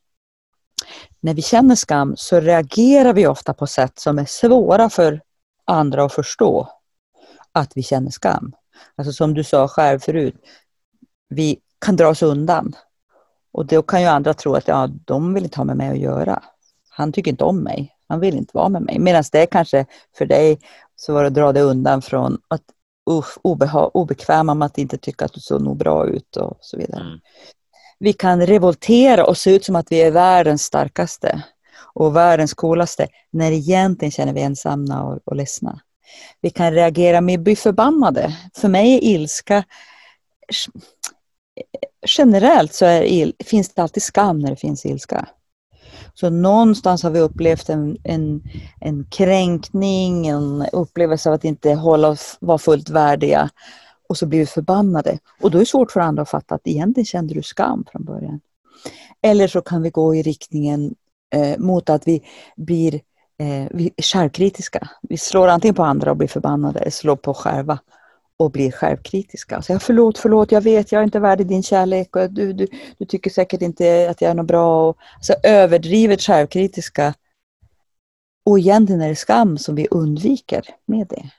när vi känner skam så reagerar vi ofta på sätt som är svåra för andra att förstå att vi känner skam. Alltså som du sa själv förut, vi kan dra oss undan. Och då kan ju andra tro att ja, de vill inte ha med mig att göra. Han tycker inte om mig. Han vill inte vara med mig. Medan det kanske för dig så var det att dra dig undan från att usch, obeha, obekväma med att inte tycka att du såg nog bra ut och så vidare. Mm vi kan revoltera och se ut som att vi är världens starkaste och världens coolaste när egentligen känner vi ensamma och, och ledsna. Vi kan reagera med att bli förbannade. För mig är ilska generellt så är il, finns det alltid skam när det finns ilska. Så någonstans har vi upplevt en, en, en kränkning, en upplevelse av att inte hålla, vara fullt värdiga och så blir vi förbannade. Och då är det svårt för andra att fatta att egentligen kände du skam från början. Eller så kan vi gå i riktningen eh, mot att vi blir eh, vi självkritiska. Vi slår antingen på andra och blir förbannade eller slår på själva och blir självkritiska. Så jag, förlåt, förlåt, jag vet, jag är inte värdig din kärlek och du, du, du tycker säkert inte att jag är något bra. Och, alltså överdrivet självkritiska. Och egentligen är det skam som vi undviker med det.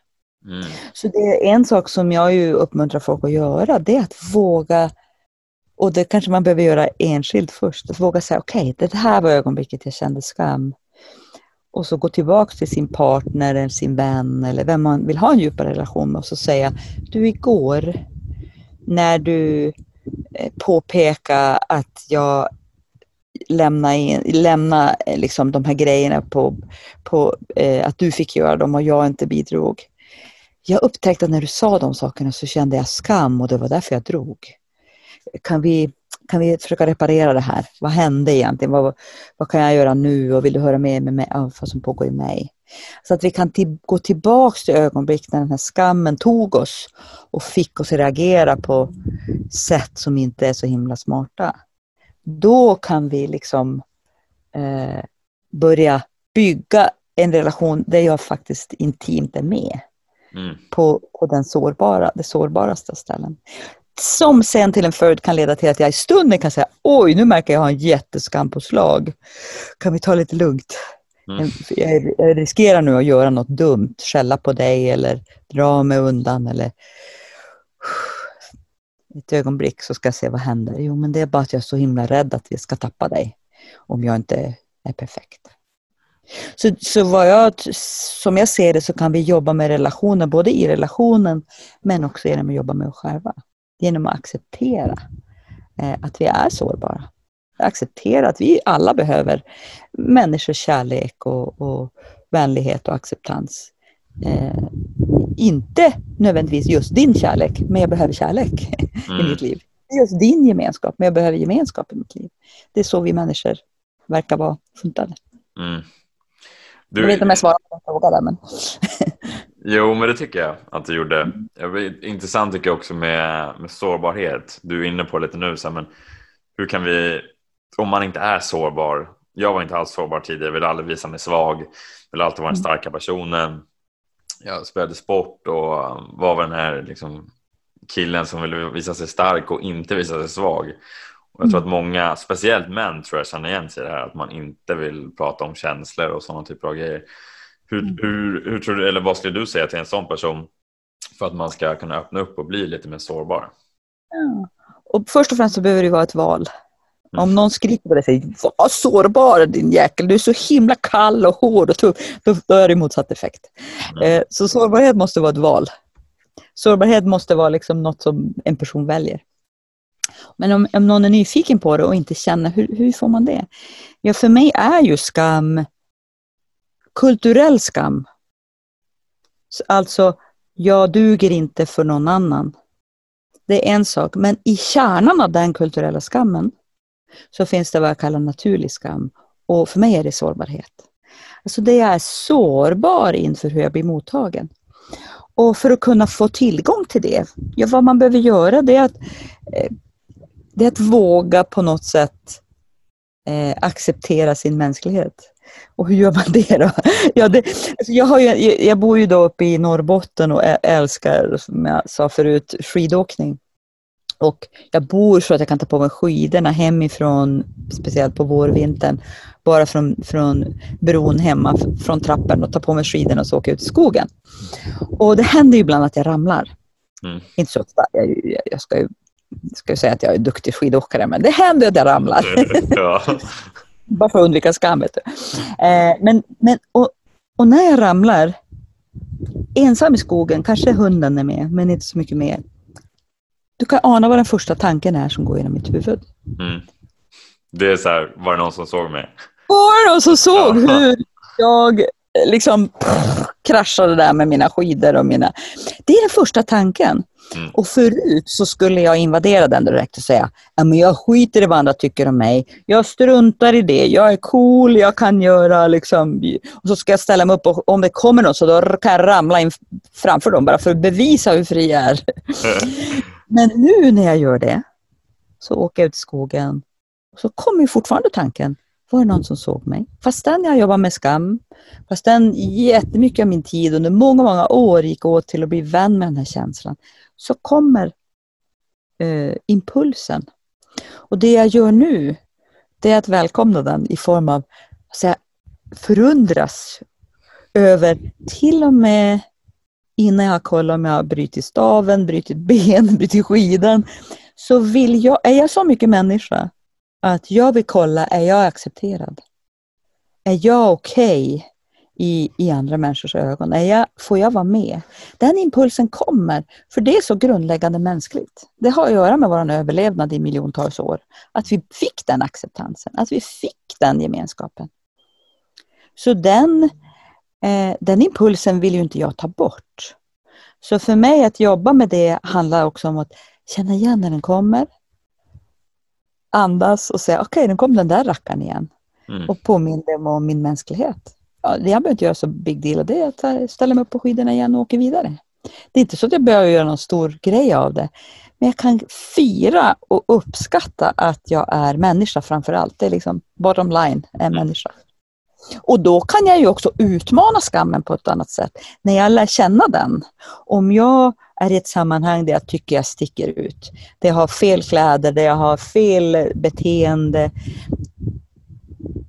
Mm. Så det är en sak som jag ju uppmuntrar folk att göra, det är att våga och det kanske man behöver göra enskilt först. Att våga säga okej, okay, det här var ögonblicket jag kände skam. Och så gå tillbaka till sin partner eller sin vän eller vem man vill ha en djupare relation med och så säga du igår när du eh, påpekade att jag lämna, in, lämna eh, liksom de här grejerna på, på eh, att du fick göra dem och jag inte bidrog. Jag upptäckte att när du sa de sakerna så kände jag skam och det var därför jag drog. Kan vi, kan vi försöka reparera det här? Vad hände egentligen? Vad, vad kan jag göra nu? Och vill du höra mer med mig? Ja, vad som pågår i mig? Så att vi kan till, gå tillbaka till ögonblick när den här skammen tog oss och fick oss att reagera på sätt som inte är så himla smarta. Då kan vi liksom eh, börja bygga en relation där jag faktiskt intimt är med. Mm. På, på den sårbara, det sårbaraste ställen. Som sen till en följd kan leda till att jag i stunden kan säga oj, nu märker jag att jag har en jätteskam på slag. Kan vi ta lite lugnt? Mm. Jag, jag riskerar nu att göra något dumt, skälla på dig eller dra mig undan eller [SIGHS] ett ögonblick så ska jag se vad händer. Jo, men det är bara att jag är så himla rädd att vi ska tappa dig om jag inte är perfekt. Så, så vad jag, som jag ser det så kan vi jobba med relationer, både i relationen men också genom att jobba med oss själva. Genom att acceptera eh, att vi är sårbara. Acceptera att vi alla behöver människors kärlek och, och vänlighet och acceptans. Eh, inte nödvändigtvis just din kärlek, men jag behöver kärlek [LAUGHS] mm. i mitt liv. Just din gemenskap, men jag behöver gemenskap i mitt liv. Det är så vi människor verkar vara funtade. Mm. Du... Jag vet inte om jag svarar på din fråga där, men... [LAUGHS] jo, men det tycker jag att du gjorde. Intressant tycker jag också med, med sårbarhet. Du är inne på lite nu, så men hur kan vi, om man inte är sårbar, jag var inte alls sårbar tidigare, vill aldrig visa mig svag, vill alltid vara den mm. starka personen. Jag spelade sport och var den här liksom, killen som ville visa sig stark och inte visa sig svag. Och jag tror att mm. många, speciellt män, tror jag känner igen sig i det här att man inte vill prata om känslor och sådana typer av grejer. Hur, mm. hur, hur tror du, eller vad skulle du säga till en sån person för att man ska kunna öppna upp och bli lite mer sårbar? Ja. Och först och främst så behöver det vara ett val. Mm. Om någon skriker på dig och säger var sårbar din jäkel, du är så himla kall och hård och tuff, då, då är det motsatt effekt. Mm. Eh, så sårbarhet måste vara ett val. Sårbarhet måste vara liksom något som en person väljer. Men om, om någon är nyfiken på det och inte känner, hur, hur får man det? Ja, för mig är ju skam kulturell skam. Alltså, jag duger inte för någon annan. Det är en sak, men i kärnan av den kulturella skammen så finns det vad jag kallar naturlig skam. Och för mig är det sårbarhet. Alltså det jag är sårbar inför hur jag blir mottagen. Och för att kunna få tillgång till det, ja, vad man behöver göra det är att eh, det är att våga på något sätt eh, acceptera sin mänsklighet. Och hur gör man det då? [LAUGHS] Ja, det, alltså jag, har ju, jag bor ju då uppe i Norrbotten och älskar, som jag sa förut, skidåkning. Och jag bor så att jag kan ta på mig skidorna hemifrån, speciellt på vårvintern, bara från, från bron hemma, från trappen och ta på mig skidorna och så åka ut i skogen. Och det händer ju ibland att jag ramlar. Mm. Inte så ofta, jag, jag ska ju ska säga att jag är duktig skidåkare, men det händer att jag ramlar. Ja. [LAUGHS] Bara för att undvika skam. Eh, men, men, och, och när jag ramlar, ensam i skogen, kanske hunden är med, men inte så mycket mer. Du kan ana vad den första tanken är som går genom mitt huvud. Mm. Det är så här, var det någon som såg mig? Var det någon som såg hur jag liksom kraschade där med mina skidor och mina... Det är den första tanken. Mm. Och förut så skulle jag invadera den direkt och säga, men jag skiter i vad andra tycker om mig. Jag struntar i det. Jag är cool, jag kan göra liksom... Och så ska jag ställa mig upp och om det kommer någon så då kan jag ramla in framför dem bara för att bevisa hur fri jag är. [LAUGHS] men nu när jag gör det så åker jag ut i skogen och så kommer fortfarande tanken, var det någon som såg mig? Fastän jag jobbar med skam, fastän jättemycket av min tid under många, många år gick åt till att bli vän med den här känslan, så kommer eh, impulsen. Och det jag gör nu, det är att välkomna den i form av att förundras över till och med innan jag kollar om jag har brutit staven, brutit [LAUGHS] ben, brutit skidan, så vill jag, är jag så mycket människa att jag vill kolla, är jag accepterad? Är jag okej okay i, i andra människors ögon? Är jag, får jag vara med? Den impulsen kommer, för det är så grundläggande mänskligt. Det har att göra med vår överlevnad i miljontals år. Att vi fick den acceptansen, att vi fick den gemenskapen. Så den, eh, den impulsen vill ju inte jag ta bort. Så för mig att jobba med det handlar också om att känna igen när den kommer, andas och säga okej, okay, nu kom den där rackaren igen. Mm. Och påminner mig om min mänsklighet. Ja, jag behöver inte göra så big deal av det. Jag ställer mig upp på skidorna igen och åker vidare. Det är inte så att jag behöver göra någon stor grej av det. Men jag kan fira och uppskatta att jag är människa framför allt. Det är liksom bottom line, är mm. människa. Och då kan jag ju också utmana skammen på ett annat sätt. När jag lär känna den. Om jag är i ett sammanhang där jag tycker jag sticker ut. Där jag har fel kläder, där jag har fel beteende.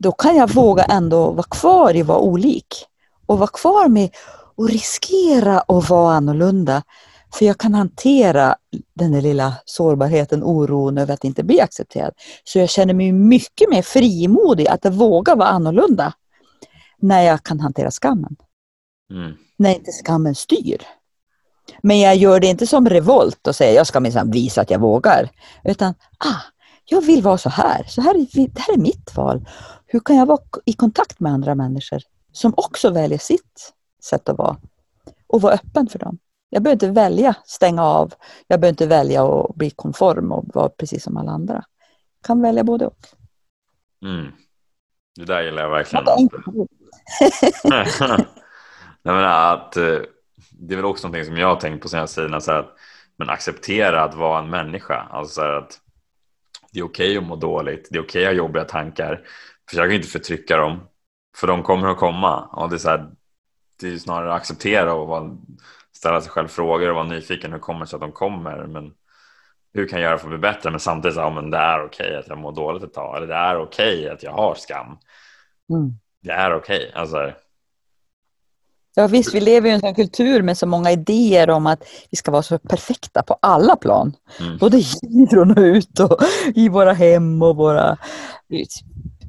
Då kan jag våga ändå vara kvar i att vara olik. Och vara kvar med att riskera att vara annorlunda. För jag kan hantera den där lilla sårbarheten, oron över att inte bli accepterad. Så jag känner mig mycket mer frimodig att våga vara annorlunda. När jag kan hantera skammen. Mm. När inte skammen styr. Men jag gör det inte som revolt och säger jag ska minsann visa att jag vågar. Utan ah, jag vill vara så här. Så här det här är mitt val. Hur kan jag vara i kontakt med andra människor som också väljer sitt sätt att vara? Och vara öppen för dem. Jag behöver inte välja stänga av. Jag behöver inte välja att bli konform och vara precis som alla andra. Jag kan välja både och. Mm. Det där gillar jag verkligen. [LAUGHS] Jag menar att eh, det är väl också någonting som jag har tänkt på senaste tiden, så att, men acceptera att vara en människa. Alltså att det är okej okay att må dåligt, det är okej okay att ha jobbiga tankar. Försök inte förtrycka dem, för de kommer att komma. Och det är, så här, det är snarare att acceptera och vara, ställa sig själv frågor och vara nyfiken. Hur kommer det sig att de kommer? Men hur kan jag göra för att bli bättre? Men samtidigt, ja, men det är okej okay att jag mår dåligt ett tag. Eller det är okej att jag har skam. Mm. Det är okej. Alltså, Ja visst, vi lever i en sån kultur med så många idéer om att vi ska vara så perfekta på alla plan. Mm. Både in och ut och i våra hem och våra...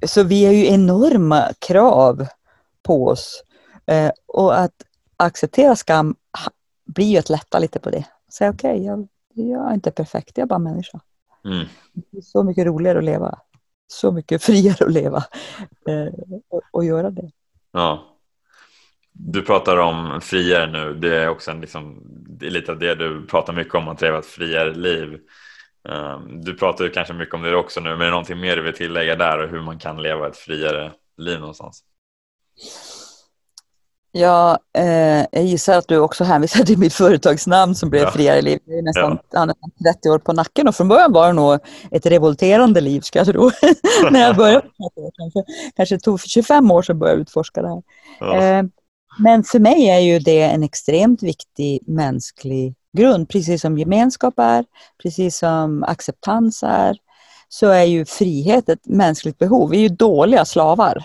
Så vi har ju enorma krav på oss. Eh, och att acceptera skam blir ju att lätta lite på det. Säga okej, okay, jag, jag, är inte perfekt, jag är bara människa. Mm. Det är så mycket roligare att leva. Så mycket [LAUGHS] friare att leva eh, och, och göra det. Ja. Du pratar om friare nu, det är också en, liksom, det är lite av det du pratar mycket om, att leva ett friare liv. Ehm, du pratar ju kanske mycket om det också nu, men är det någonting mer du vill tillägga där och hur man kan leva ett friare liv någonstans? Ja, eh, jag gissar att du också hänvisar till mitt företagsnamn som blev ja. Friare liv. Det är nästan ja. 30 år på nacken och från början var det nog ett revolterande liv ska jag tro. [LAUGHS] När jag började, [LAUGHS] kanske, kanske tog 25 år sedan började jag utforska det här. Ja. Eh, men för mig är ju det en extremt viktig mänsklig grund. Precis som gemenskap är, precis som acceptans är, så är ju frihet ett mänskligt behov. Vi är ju dåliga slavar.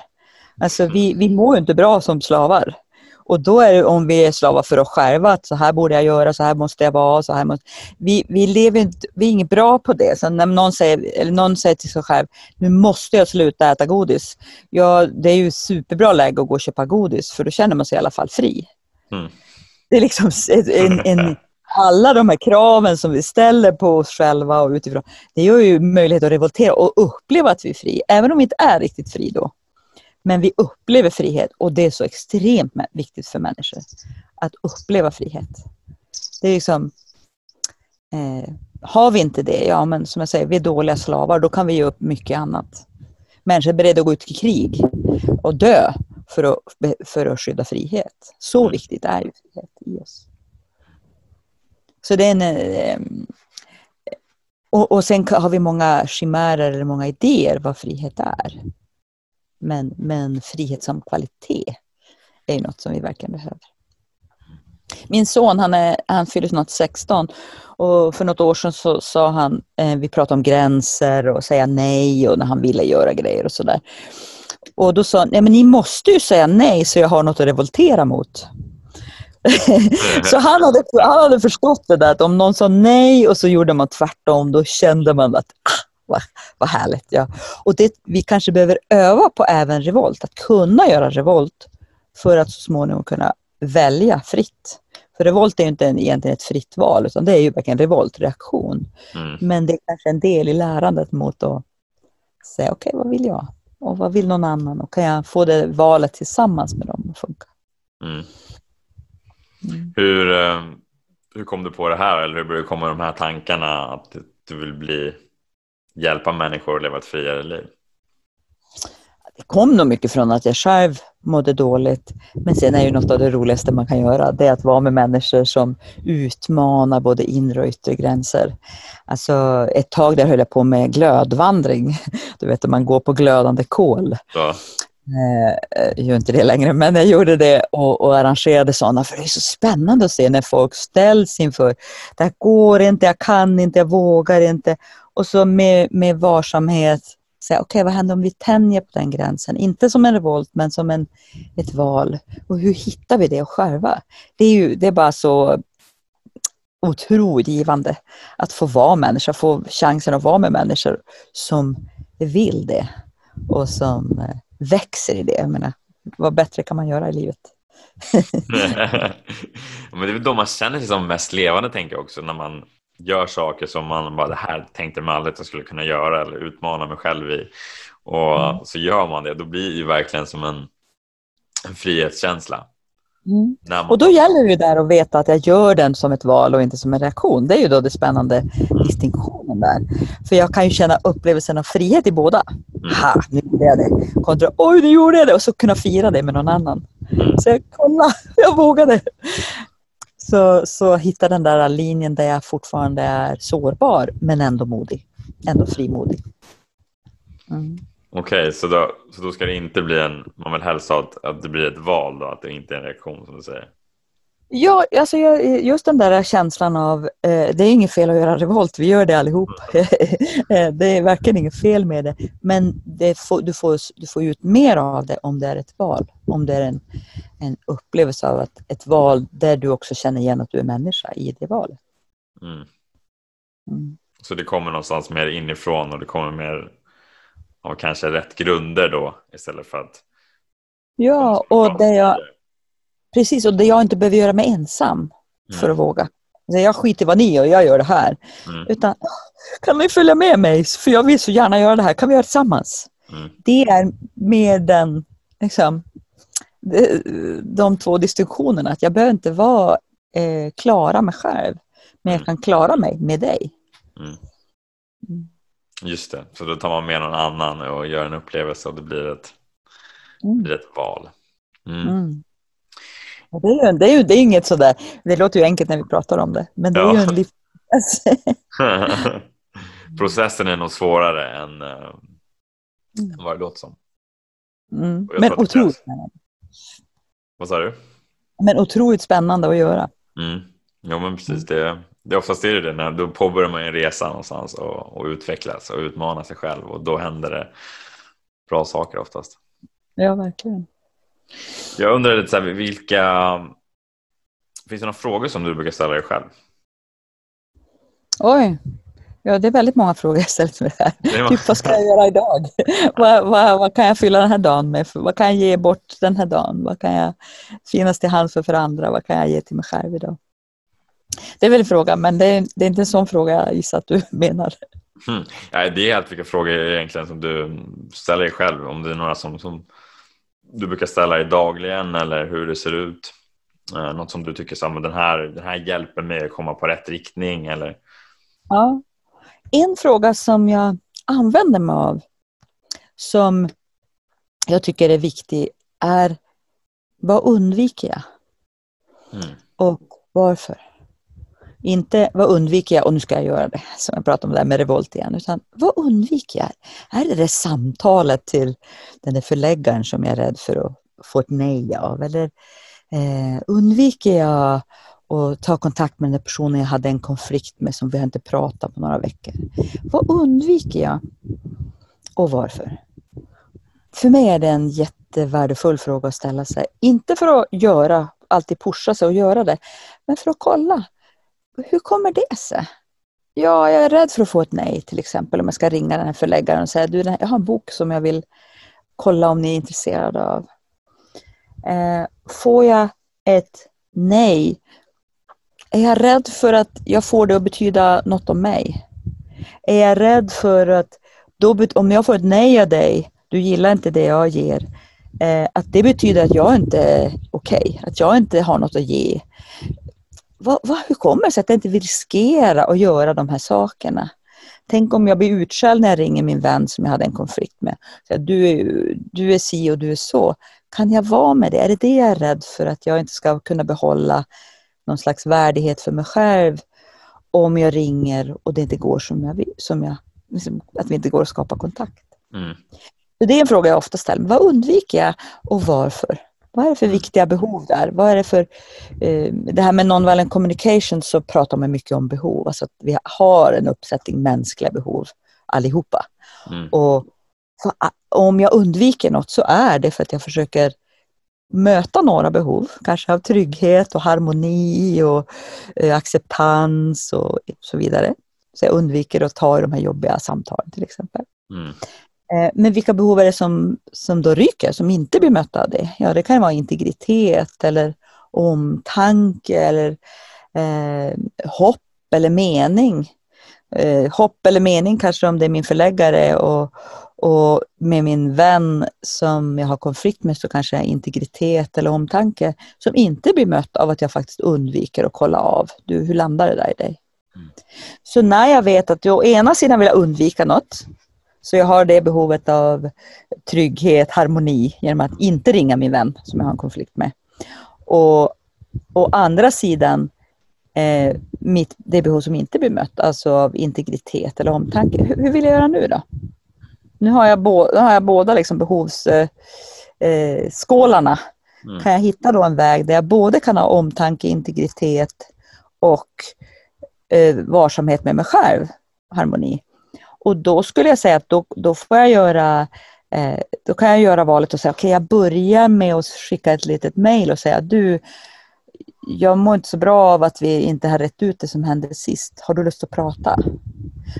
Alltså vi, vi mår inte bra som slavar. Och då är det om vi är slavar för oss själva, att så här borde jag göra, så här måste jag vara. Så här måste... vi, vi, lever inte, vi är inte bra på det. Så när någon säger, eller någon säger till sig själv, nu måste jag sluta äta godis. Ja, det är ju superbra läge att gå och köpa godis, för då känner man sig i alla fall fri. Mm. Det är liksom en, en, alla de här kraven som vi ställer på oss själva och utifrån, det ger ju möjlighet att revoltera och uppleva att vi är fri, även om vi inte är riktigt fri då. Men vi upplever frihet och det är så extremt viktigt för människor att uppleva frihet. Det är liksom, eh, har vi inte det, ja men som jag säger, vi är dåliga slavar, då kan vi ge upp mycket annat. Människor är beredda att gå ut i krig och dö för att, för att skydda frihet. Så viktigt är ju frihet i oss. Så det är en... Eh, och, och sen har vi många chimärer eller många idéer vad frihet är. Men, men frihet som kvalitet är ju något som vi verkligen behöver. Min son han, är, han fyller snart 16 och för något år sedan så sa han, eh, vi pratade om gränser och säga nej och när han ville göra grejer och sådär. Och då sa han, nej men ni måste ju säga nej så jag har något att revoltera mot. [LAUGHS] så han hade, han hade förstått det där att om någon sa nej och så gjorde man tvärtom, då kände man att ah, vad, vad härligt. Ja. Och det, vi kanske behöver öva på även revolt, att kunna göra revolt för att så småningom kunna välja fritt. För revolt är ju inte en, egentligen ett fritt val, utan det är ju verkligen revoltreaktion. Mm. Men det är kanske en del i lärandet mot att säga, okej, okay, vad vill jag? Och vad vill någon annan? Och kan jag få det valet tillsammans med dem att funka? Mm. Mm. Hur, eh, hur kom du på det här? Eller hur började du komma de här tankarna att du vill bli, hjälpa människor att leva ett friare liv? Det kom nog mycket från att jag själv mådde dåligt. Men sen är ju något av det roligaste man kan göra, det är att vara med människor som utmanar både inre och yttre gränser. Alltså ett tag där höll jag på med glödvandring. [LAUGHS] Du vet, man går på glödande kol. Ja. Eh, jag gör inte det längre, men jag gjorde det och, och arrangerade sådana, för det är så spännande att se när folk ställs inför, det här går inte, jag kan inte, jag vågar inte. Och så med, med varsamhet säga, okej okay, vad händer om vi tänjer på den gränsen? Inte som en revolt, men som en, ett val. Och hur hittar vi det själva? Det är, ju, det är bara så otroligt givande att få vara människa, få chansen att vara med människor som vill det och som eh, växer i det. Jag menar, vad bättre kan man göra i livet? [LAUGHS] men det är väl då man känner sig som mest levande tänker jag också när man gör saker som man bara det här tänkte man aldrig att jag skulle kunna göra eller utmana mig själv i och mm. så gör man det då blir det verkligen som en, en frihetskänsla. Mm. Man... Och då gäller det där att veta att jag gör den som ett val och inte som en reaktion. Det är ju då det spännande mm. distinktionen där. För jag kan ju känna upplevelsen av frihet i båda. Mm. Ha, nu gjorde jag det. Kontra, oj, nu gjorde jag det. Och så kunna fira det med någon annan. Mm. Så jag, kolla, [LAUGHS] jag vågade. Så, så hitta den där linjen där jag fortfarande är sårbar men ändå modig. Ändå frimodig. Mm. Okej, okay, så, då, så då ska det inte bli en, man vill helst att, att det blir ett val då, att det inte är en reaktion som du säger? Ja, alltså just den där känslan av, eh, det är inget fel att göra revolt, vi gör det allihop. Mm. [LAUGHS] det är verkligen inget fel med det. Men det får, du, får, du får ut mer av det om det är ett val. Om det är en, en upplevelse av att ett val där du också känner igen att du är människa i det valet. Mm. Mm. Så det kommer någonstans mer inifrån och det kommer mer av kanske rätt grunder då istället för att Ja, och det jag, precis, och det jag inte behöver göra mig ensam mm. för att våga. Jag skiter i vad ni gör, jag gör det här. Mm. Utan, kan ni följa med mig? För jag vill så gärna göra det här. Kan vi göra det tillsammans? Mm. Det är med den, liksom, de två distinktionerna. Att jag behöver inte vara eh, klara mig själv. Men jag mm. kan klara mig med dig. Mm. mm. Just det, så då tar man med någon annan och gör en upplevelse och det blir ett, mm. blir ett val. Mm. Mm. Det, är ju, det, är ju, det är inget sådär, det låter ju enkelt när vi pratar om det, men det ja. är ju en livsprocess. [LAUGHS] Processen är nog svårare än, äh, än vad det låter som. Mm. Men otroligt spännande. Vad sa du? Men otroligt spännande att göra. Mm. Ja men precis, det, det oftast är det när då påbörjar man en resa någonstans och, och utvecklas och utmanar sig själv och då händer det bra saker oftast. Ja, verkligen. Jag undrar lite så här, vilka, finns det några frågor som du brukar ställa dig själv? Oj, ja det är väldigt många frågor jag ställt mig här. Typ vad ska jag göra idag? vad, vad, vad, kan jag fylla den här dagen med? Vad kan jag ge bort den här dagen? Vad kan jag finnas till hands för, för andra? Vad kan jag ge till mig själv idag? Det är väl en fråga, men det är, det är inte en sån fråga jag gissar att du [LAUGHS] menar. Mm. Ja, det är helt vilka frågor egentligen som du ställer dig själv. Om det är några som, som du brukar ställa dig dagligen eller hur det ser ut? Eh, något som du tycker så, den, här, den här hjälper mig att komma på rätt riktning eller? Ja. En fråga som jag använder mig av som jag tycker är viktig är vad undviker jag? Mm. Och varför? Inte vad undviker jag och nu ska jag göra det, som jag pratade om där med revolt igen, utan vad undviker jag? Är det det samtalet till den där förläggaren som jag är rädd för att få ett nej av? Eller eh, undviker jag att ta kontakt med den personen jag hade en konflikt med som vi inte pratat på några veckor? Vad undviker jag och varför? För mig är det en jättevärdefull fråga att ställa sig. Inte för att göra, alltid pusha sig och göra det, men för att kolla hur kommer det sig? Ja, jag är rädd för att få ett nej till exempel om jag ska ringa den här förläggaren och säga du, jag har en bok som jag vill kolla om ni är intresserade av. Eh, får jag ett nej, är jag rädd för att jag får det att betyda något om mig? Är jag rädd för att då, om jag får ett nej av dig, du gillar inte det jag ger, eh, att det betyder att jag inte är okej, okay, att jag inte har något att ge vad, vad, hur kommer det sig att jag inte vill riskera att göra de här sakerna? Tänk om jag blir utskälld när jag ringer min vän som jag hade en konflikt med. Så du, är, du är si och du är så. Kan jag vara med det? Är det det jag är rädd för? Att jag inte ska kunna behålla någon slags värdighet för mig själv om jag ringer och det inte går som jag vill, som jag, liksom, att vi inte går att skapa kontakt. Mm. det är en fråga jag ofta ställer. Vad undviker jag och varför? Vad är det för mm. viktiga behov där? Vad är det för... Eh, det här med non-violent communication så pratar man mycket om behov. Alltså att vi har en uppsättning mänskliga behov allihopa. Mm. Och för, om jag undviker något så är det för att jag försöker möta några behov, kanske av trygghet och harmoni och eh, acceptans och så vidare. Så jag undviker att ta i de här jobbiga samtalen till exempel. Mm. Eh, men vilka behov är det som, som då ryker, som inte blir mötta av det? Ja, det kan vara integritet eller omtanke eller eh, hopp eller mening. Eh, hopp eller mening kanske om det är min förläggare och, och med min vän som jag har konflikt med så kanske jag integritet eller omtanke som inte blir mött av att jag faktiskt undviker att kolla av. Du, hur landar det där i dig? Mm. Så när jag vet att jag å ena sidan vill undvika något så jag har det behovet av trygghet, harmoni genom att inte ringa min vän som jag har en konflikt med. Och å andra sidan eh, mitt, det behov som inte blir mött, alltså av integritet eller omtanke. Hur, hur vill jag göra nu då? Nu har jag, bo, har jag båda liksom behovsskålarna. Eh, mm. Kan jag hitta då en väg där jag både kan ha omtanke, integritet och eh, varsamhet med mig själv, harmoni. Och då skulle jag säga att då, då får jag göra eh, då kan jag göra valet och säga, okej okay, jag börjar med att skicka ett litet mail och säga, du, jag mår inte så bra av att vi inte har rätt ut det som hände sist. Har du lust att prata?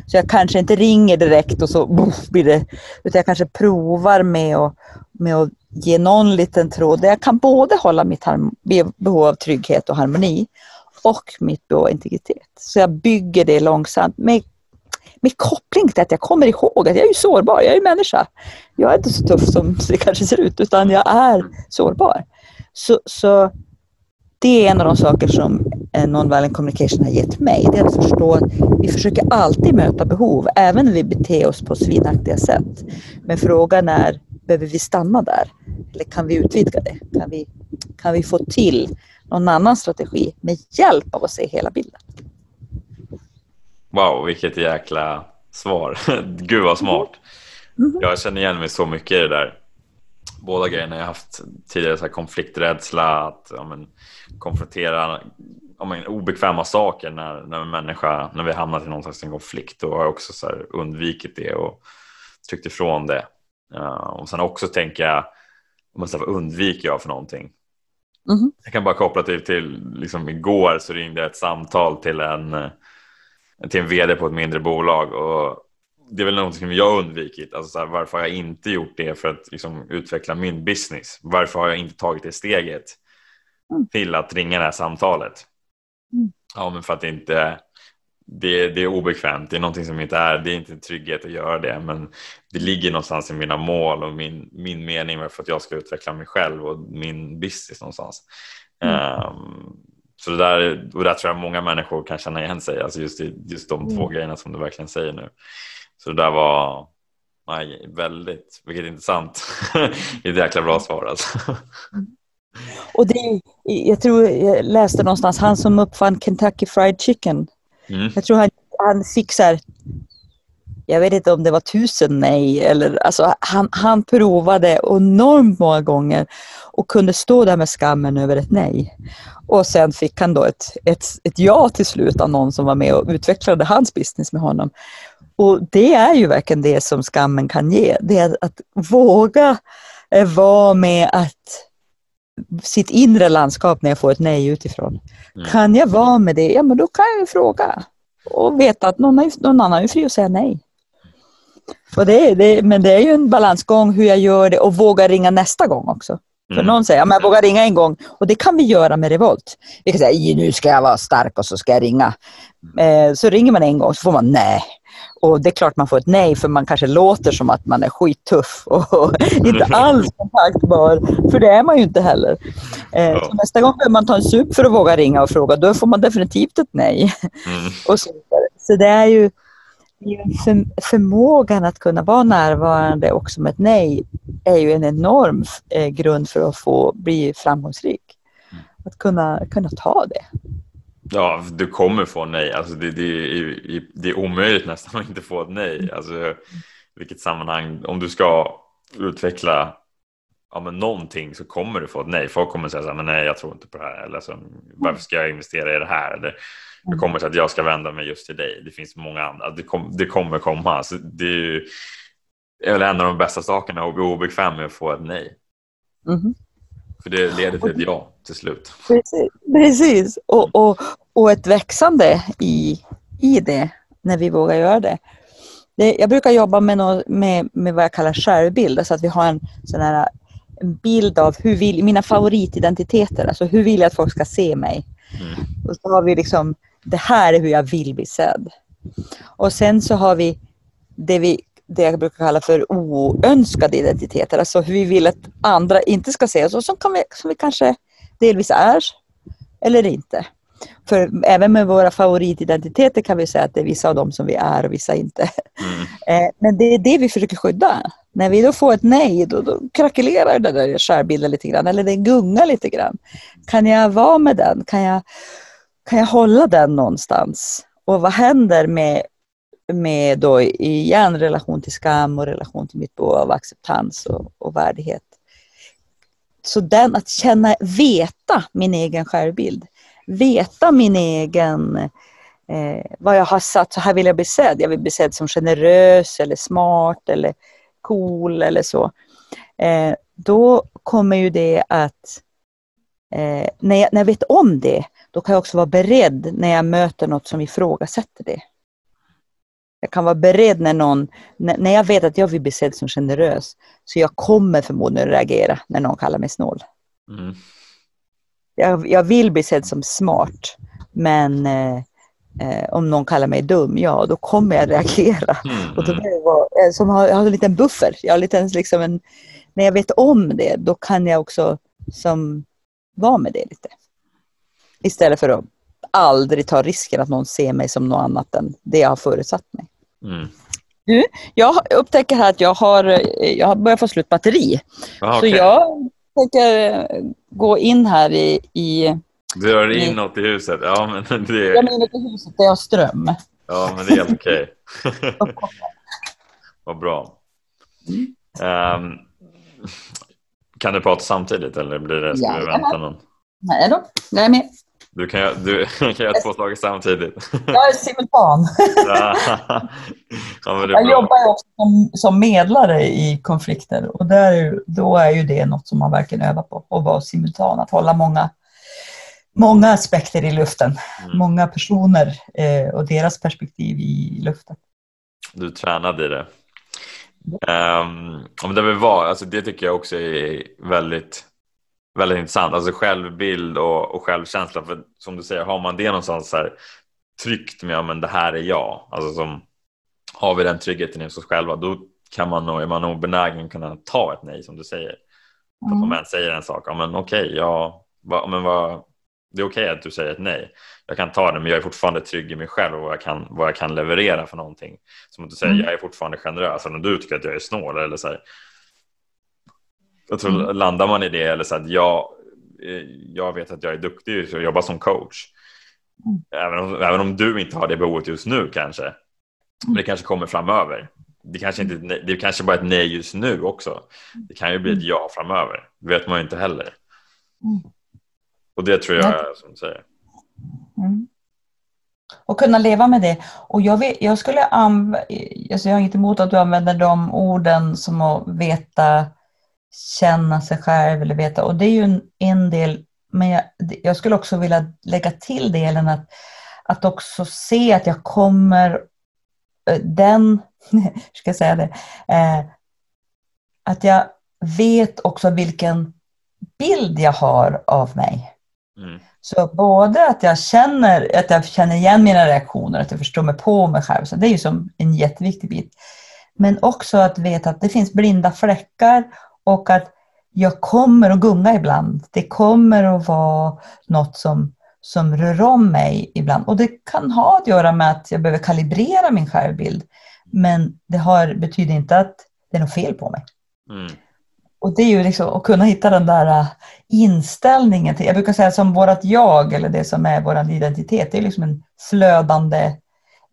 Så jag kanske inte ringer direkt och så boff, blir det, utan jag kanske provar med att, med att ge någon liten tråd där jag kan både hålla mitt behov av trygghet och harmoni och mitt behov av integritet. Så jag bygger det långsamt med med koppling till att jag kommer ihåg att jag är sårbar, jag är människa. Jag är inte så tuff som det kanske ser ut, utan jag är sårbar. Så, så det är en av de saker som Nonviolent communication har gett mig. Det är att förstå att vi försöker alltid möta behov, även när vi beter oss på svinaktiga sätt. Men frågan är, behöver vi stanna där? Eller kan vi utvidga det? Kan vi, kan vi få till någon annan strategi med hjälp av att se hela bilden? Wow, vilket jäkla svar. [LAUGHS] Gud vad smart. Mm. Jag känner igen mig så mycket i det där. Båda grejerna jag haft tidigare, så här konflikträdsla, att ja, men, konfrontera ja, men, obekväma saker när, när människa, när vi hamnat i någon slags konflikt. Då har jag också så här, undvikit det och tryckt ifrån det. Uh, och sen också tänker jag, vad undviker jag för någonting? Mm. Jag kan bara koppla till, till liksom igår så ringde jag ett samtal till en till en vd på ett mindre bolag och det är väl någonting som jag har undvikit. Alltså här, varför har jag inte gjort det för att liksom, utveckla min business? Varför har jag inte tagit det steget mm. till att ringa det här samtalet? Mm. Ja, men för att det inte det, det är obekvämt, det är någonting som inte är, det är inte en trygghet att göra det men det ligger någonstans i mina mål och min, min mening för att jag ska utveckla mig själv och min business någonstans. Mm. Um, så det där, och där tror jag många människor kan känna igen sig, alltså just, just de mm. två grejerna som du verkligen säger nu. Så det där var nej, väldigt, vilket intressant, [LAUGHS] ett jäkla bra svar alltså. Mm. Och det, jag tror jag läste någonstans, han som uppfann Kentucky Fried Chicken, mm. jag tror han, han fick så här, jag vet inte om det var tusen nej, eller alltså han, han provade enormt många gånger och kunde stå där med skammen över ett nej. Och sen fick han då ett, ett, ett ja till slut av någon som var med och utvecklade hans business med honom. Och det är ju verkligen det som skammen kan ge, det är att våga eh, vara med att sitt inre landskap när jag får ett nej utifrån. Mm. Kan jag vara med det, ja men då kan jag ju fråga. Och veta att någon, någon annan är fri att säga nej. Och det, det, men det är ju en balansgång hur jag gör det och våga ringa nästa gång också. För mm. någon säger, ja, men jag vågar ringa en gång och det kan vi göra med revolt. Vi kan säga, nu ska jag vara stark och så ska jag ringa. Eh, så ringer man en gång så får man nej. Och det är klart man får ett nej för man kanske låter som att man är skittuff [LAUGHS] och inte alls kontaktbar. För det är man ju inte heller. Eh, så nästa gång behöver man ta en sup för att våga ringa och fråga. Då får man definitivt ett nej. Mm. [LAUGHS] och så, så det är ju för, förmågan att kunna vara närvarande också med ett nej är ju en enorm eh, grund för att få bli framgångsrik. Mm. Att kunna, kunna ta det. Ja, du kommer få nej. Alltså det, det, är, det är omöjligt nästan att inte få ett nej. Alltså, vilket sammanhang, om du ska utveckla ja, men någonting så kommer du få ett nej. Folk kommer säga så här, men nej, jag tror inte på det här. Eller så, varför ska jag investera i det här? Eller, det kommer till att jag ska vända mig just till dig. Det finns många andra. Det, kom, det kommer komma. Så det är, ju, är väl en av de bästa sakerna att bli obekväm med att få ett nej. Mm. För det leder till ett ja till slut. Precis, precis. Och, och, och ett växande i, i det när vi vågar göra det. det jag brukar jobba med, något, med, med vad jag kallar självbild, alltså att vi har en sån här en bild av hur vill, mina favoritidentiteter, alltså hur vill jag att folk ska se mig? Mm. Och så har vi liksom, det här är hur jag vill bli sedd. Och sen så har vi det vi det jag brukar kalla för oönskade identiteter, alltså hur vi vill att andra inte ska se oss och som, kan vi, som vi kanske delvis är eller inte. För även med våra favoritidentiteter kan vi säga att det är vissa av dem som vi är och vissa inte. Mm. [LAUGHS] Eh, men det är det vi försöker skydda. När vi då får ett nej, då, då krackelerar den där skärbilden lite grann, eller det gungar lite grann. Kan jag vara med den? Kan jag, kan jag hålla den någonstans? Och vad händer med, med då igen relation till skam och relation till mitt behov av acceptans och, och värdighet? Så den att känna, veta min egen självbild, veta min egen, eh, vad jag har satt, så här vill jag bli sedd. Jag vill bli sedd som generös eller smart eller cool eller så. Eh, då kommer ju det att, eh, när, jag, när jag vet om det, då kan jag också vara beredd när jag möter något som ifrågasätter det. Jag kan vara beredd när någon, när jag vet att jag vill bli sedd som generös, så jag kommer förmodligen reagera när någon kallar mig snål. Mm. Jag, jag, vill bli sedd som smart, men eh, eh, om någon kallar mig dum, ja då kommer jag reagera. Mm. Och då jag, vara, eh, som har, jag har en liten buffer, jag har en liten, liksom en, när jag vet om det, då kan jag också som, vara med det lite. Istället för att aldrig ta risken att någon ser mig som något annat än det jag har förutsatt mig. Mm. Du, jag upptäcker här att jag har, jag har börjat få slut batteri. Ah, okay. Så jag tänker gå in här i... i du rör inåt i huset? Ja, men [LAUGHS] det. Jag är inåt i huset där jag har ström. Ja, men det är helt okej. [LAUGHS] Okay. Vad bra. Um, kan du prata samtidigt eller blir det, ska ja, vi vänta någon? Nej då, jag är med. Du kan, du [LAUGHS] kan göra två saker samtidigt. Jag är simultan. [LAUGHS] ja, [LAUGHS] jag jobbar också som, som, medlare i konflikter och där, då är ju det något som man verkligen övar på, att vara simultan, att hålla många, många aspekter i luften, mm. många personer eh, och deras perspektiv i luften. Du tränade i det. Um, det, var, alltså det tycker jag också är väldigt väldigt intressant. Alltså självbild och, och självkänsla. För som du säger, har man det någonstans här tryggt med, ja men det här är jag. Alltså som, har vi den tryggheten i oss själva, då kan man nog, är man nog benägen att kunna ta ett nej som du säger. Mm. Om en säger en sak, ja men okej, okay, ja, va, men vad, det är okej okay att du säger ett nej. Jag kan ta det, men jag är fortfarande trygg i mig själv och vad jag kan, vad jag kan leverera för någonting. Som att du säger, mm. jag är fortfarande generös. Om du tycker att jag är snål eller så här. Jag tror, mm. landar man i det eller så att jag, eh, jag vet att jag är duktig och jobbar som coach. Mm. Även, om, även om du inte har det behovet just nu kanske. Men det kanske kommer framöver. Det kanske, inte, det kanske bara är ett nej just nu också. Det kan ju bli ett mm. ja framöver. Det vet man ju inte heller. Mm. Och det tror jag är som du säger. Mm. Och kunna leva med det. Och jag, vet, jag skulle alltså jag har inte emot att du använder de orden som att veta, känna sig själv eller veta. Och det är ju en, en del. Men jag, jag, skulle också vilja lägga till delen att, att också se att jag kommer eh, den, hur [LAUGHS] ska jag säga det, eh, att jag vet också vilken bild jag har av mig. Mm. Så både att jag känner att jag känner igen mina reaktioner, att jag förstår mig på mig själv, så det är ju som en jätteviktig bit. Men också att veta att det finns blinda fläckar och att jag kommer att gunga ibland. Det kommer att vara något som, som rör om mig ibland. Och det kan ha att göra med att jag behöver kalibrera min självbild. Men det har, betyder inte att det är något fel på mig. Mm. Och det är ju liksom att kunna hitta den där äh, inställningen. Till, jag brukar säga som vårt jag, eller det som är vår identitet, det är liksom en flödande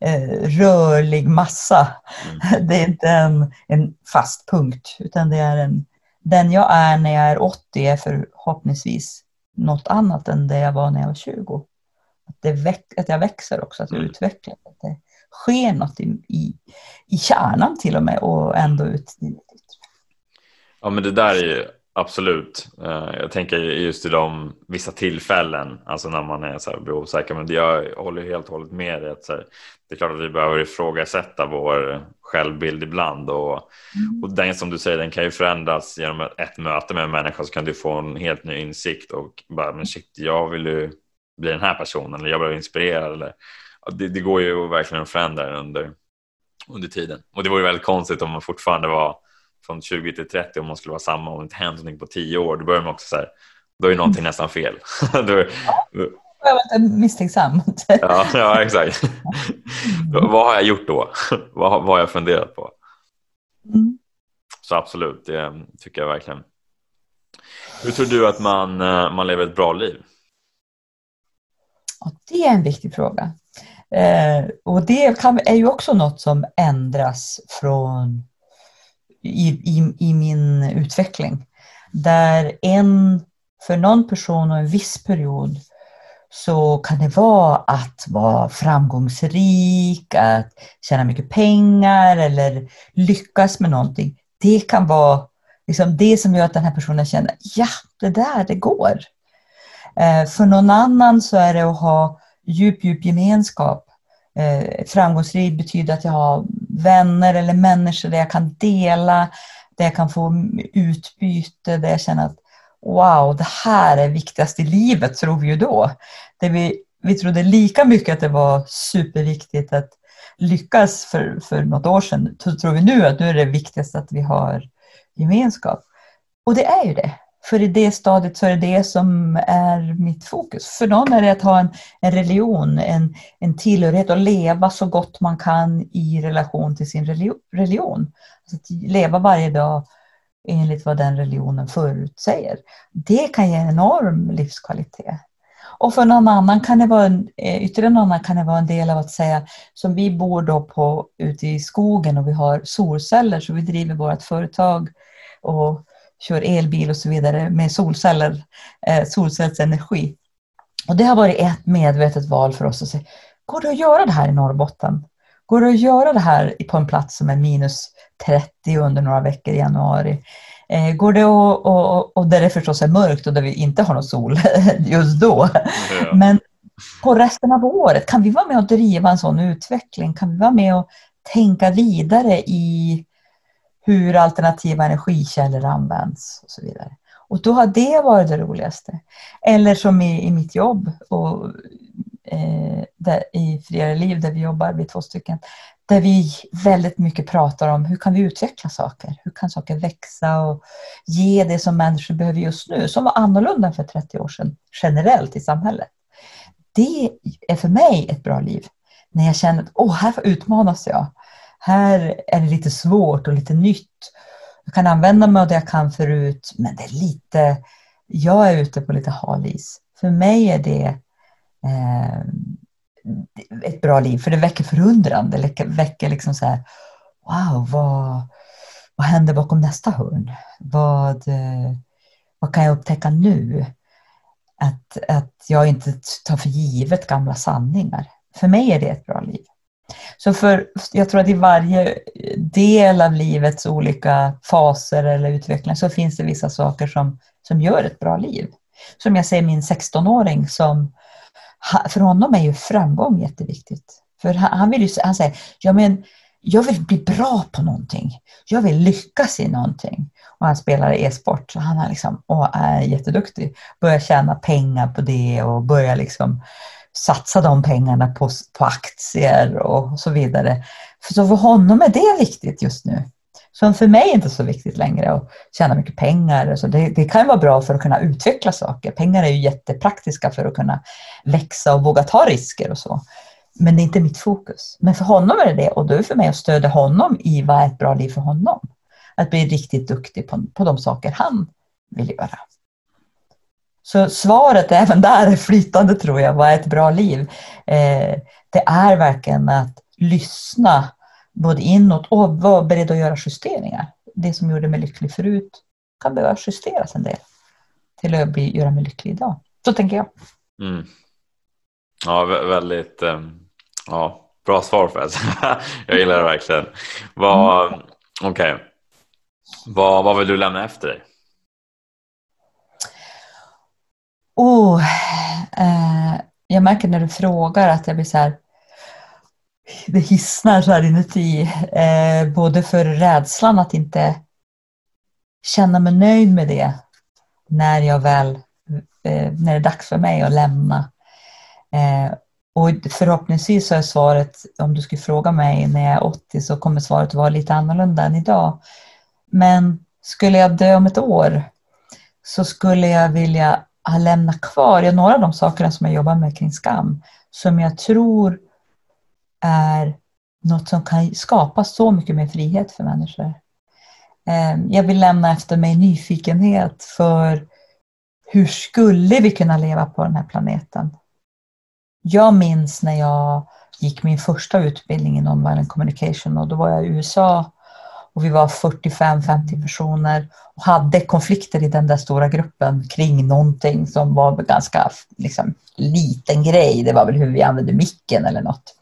eh, rörlig massa. Mm. [LAUGHS] Det är inte en, en fast punkt, utan det är en, den jag är när jag är 80 är förhoppningsvis något annat än det jag var när jag var 20. Att, det väx, att jag växer också, att jag mm. utvecklas. Att det sker något i, i, i kärnan till och med och ändå ut Ja men det där är ju absolut. Eh, jag tänker just i de vissa tillfällen, alltså när man är så här osäker. Men jag håller helt och hållet med dig. det är klart att vi behöver ifrågasätta vår självbild ibland. Och, mm. och den som du säger, den kan ju förändras genom ett möte med en människa så kan du få en helt ny insikt och bara, men shit, jag vill ju bli den här personen eller jag blir inspirerad. Eller, det, det går ju verkligen att förändra den under, under tiden. Och det vore väldigt konstigt om man fortfarande var från 20 till 30 om man skulle vara samma och inte hänt någonting på 10 år, då börjar man också så här, då är någonting mm. nästan fel. [LAUGHS] då... Jag var inte misstänksam. [LAUGHS] ja, ja, exakt. Mm. vad har jag gjort då? [LAUGHS] vad, vad har jag funderat på? Mm. Så absolut, det tycker jag verkligen. Hur tror du att man, eh, man lever ett bra liv? Ja, det är en viktig fråga. Eh, och det kan, är ju också något som ändras från i, i, i min utveckling. Där en, för någon person och en viss period så kan det vara att vara framgångsrik, att tjäna mycket pengar eller lyckas med någonting. Det kan vara liksom det som gör att den här personen känner, ja, det där, det går. Eh, för någon annan så är det att ha djup, djup gemenskap. Eh, framgångsrik betyder att jag har vänner eller människor där jag kan dela, där jag kan få utbyte, där jag känner att wow, det här är viktigast i livet, tror vi ju då. Det vi, vi trodde lika mycket att det var superviktigt att lyckas för, för något år sedan, så tror vi nu att nu är det viktigast att vi har gemenskap. Och det är ju det. För i det stadiet så är det det som är mitt fokus. För någon är det att ha en, en religion, en, en tillhörighet och leva så gott man kan i relation till sin religion. Alltså att leva varje dag enligt vad den religionen förutsäger. Det kan ge en enorm livskvalitet. Och för någon annan kan det vara en, eh, ytterligare någon annan kan det vara en del av att säga, som vi bor då på, ute i skogen och vi har solceller så vi driver vårt företag och kör elbil och så vidare med solceller, eh, solcellsenergi. Och det har varit ett medvetet val för oss att säga, går det att göra det här i Norrbotten? Går det att göra det här på en plats som är minus 30 under några veckor i januari? Eh, går det att, och, och där det förstås är mörkt och där vi inte har någon sol [LAUGHS] just då. Ja. Men på resten av året, kan vi vara med och driva en sån utveckling? Kan vi vara med och tänka vidare i hur alternativa energikällor används och så vidare. Och då har det varit det roligaste. Eller som i, i mitt jobb. Och Eh, i Friare liv där vi jobbar, vi är två stycken, där vi väldigt mycket pratar om hur kan vi utveckla saker? Hur kan saker växa och ge det som människor behöver just nu, som var annorlunda för 30 år sedan generellt i samhället. Det är för mig ett bra liv. När jag känner att oh, här utmanas jag. Här är det lite svårt och lite nytt. Jag kan använda mig av det jag kan förut, men det är lite, jag är ute på lite hal is. För mig är det Eh, ett bra liv, för det väcker förundran. Det väcker liksom så här, wow, vad, vad händer bakom nästa hörn? Vad, eh, vad kan jag upptäcka nu? Att, att jag inte tar för givet gamla sanningar. För mig är det ett bra liv. Så för, jag tror att i varje del av livets olika faser eller utveckling så finns det vissa saker som, som gör ett bra liv. Som jag ser min 16-åring som, för honom är ju framgång jätteviktigt. För han, han, vill ju, han säger, ja men jag vill bli bra på någonting. Jag vill lyckas i någonting. Och han spelar e-sport så han är, liksom, och är jätteduktig. Börjar tjäna pengar på det och börjar liksom satsa de pengarna på, på aktier och så vidare. För så för honom är det viktigt just nu. Som för mig är inte så viktigt längre att tjäna mycket pengar. Så det, det kan vara bra för att kunna utveckla saker. Pengar är ju jättepraktiska för att kunna växa och våga ta risker och så. Men det är inte mitt fokus. Men för honom är det det och då är det för mig att stödja honom i vad är ett bra liv för honom. Att bli riktigt duktig på, på de saker han vill göra. Så svaret även där är [LAUGHS] flytande tror jag. Vad är ett bra liv? Eh, det är verkligen att lyssna både inåt och vara beredd att göra justeringar. Det som gjorde mig lycklig förut kan behöva justeras en del till att bli, göra mig lycklig idag. Så tänker jag. Mm. Ja, väldigt ehm, ja, bra svar [LAUGHS] Jag gillar det verkligen. Vad, mm. Okay. vad, vad vill du lämna efter dig? Oh, eh, jag märker när du frågar att jag blir så här, det hissnar så här inuti. Eh, både för rädslan att inte känna mig nöjd med det när jag väl, eh, när det är dags för mig att lämna. Eh, och förhoppningsvis så är svaret, om du skulle fråga mig när jag är 80 så kommer svaret vara lite annorlunda än idag. Men skulle jag dö om ett år så skulle jag vilja ha lämnat kvar, ja, några av de sakerna som jag jobbar med kring skam, som jag tror är något som kan skapa så mycket mer frihet för människor. Ehm, jag vill lämna efter mig nyfikenhet för hur skulle vi kunna leva på den här planeten? Jag minns när jag gick min första utbildning i Nonviolent Communication och då var jag i USA och vi var 45-50 personer och hade konflikter i den där stora gruppen kring någonting som var en ganska liksom, liten grej. Det var väl hur vi använde micken eller något.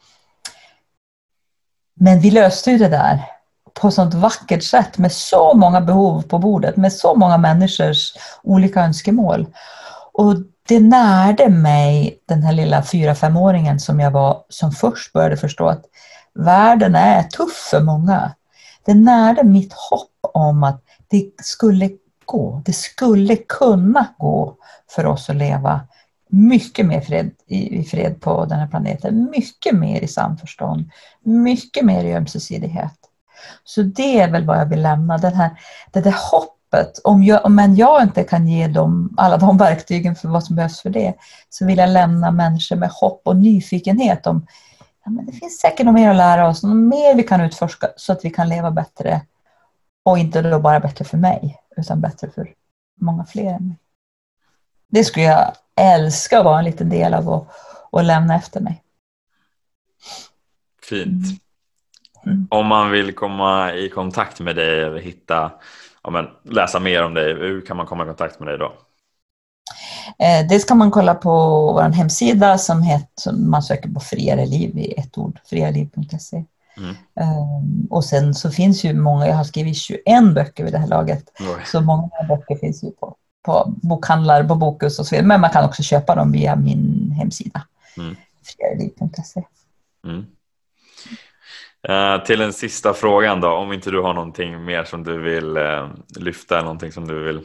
Men vi löste ju det där på sånt vackert sätt med så många behov på bordet, med så många människors olika önskemål. Och det närde mig, den här lilla fyra femåringen som jag var, som först började förstå att världen är tuff för många. Det närde mitt hopp om att det skulle gå, det skulle kunna gå för oss att leva mycket mer fred, i, fred på den här planeten, mycket mer i samförstånd, mycket mer i ömsesidighet. Så det är väl vad jag vill lämna, den här, det där hoppet. Om jag, men jag inte kan ge dem alla de verktygen för vad som behövs för det, så vill jag lämna människor med hopp och nyfikenhet om ja, men det finns säkert något mer att lära oss, något mer vi kan utforska så att vi kan leva bättre. Och inte då bara bättre för mig, utan bättre för många fler än mig. Det skulle jag älska att vara en liten del av och, och lämna efter mig. Fint. Mm. Om man vill komma i kontakt med dig eller hitta, ja, men, läsa mer om dig, hur kan man komma i kontakt med dig då? Eh, det ska man kolla på vår hemsida som heter, man söker på friare liv i ett ord, friareliv.se. Mm. Um, och sen så finns ju många, jag har skrivit 21 böcker vid det här laget, Oj. så många böcker finns ju på på bokhandlar, på Bokus och så vidare. Men man kan också köpa dem via min hemsida. Mm. Mm. Uh, till den sista frågan då, om inte du har någonting mer som du vill uh, lyfta, någonting som du vill?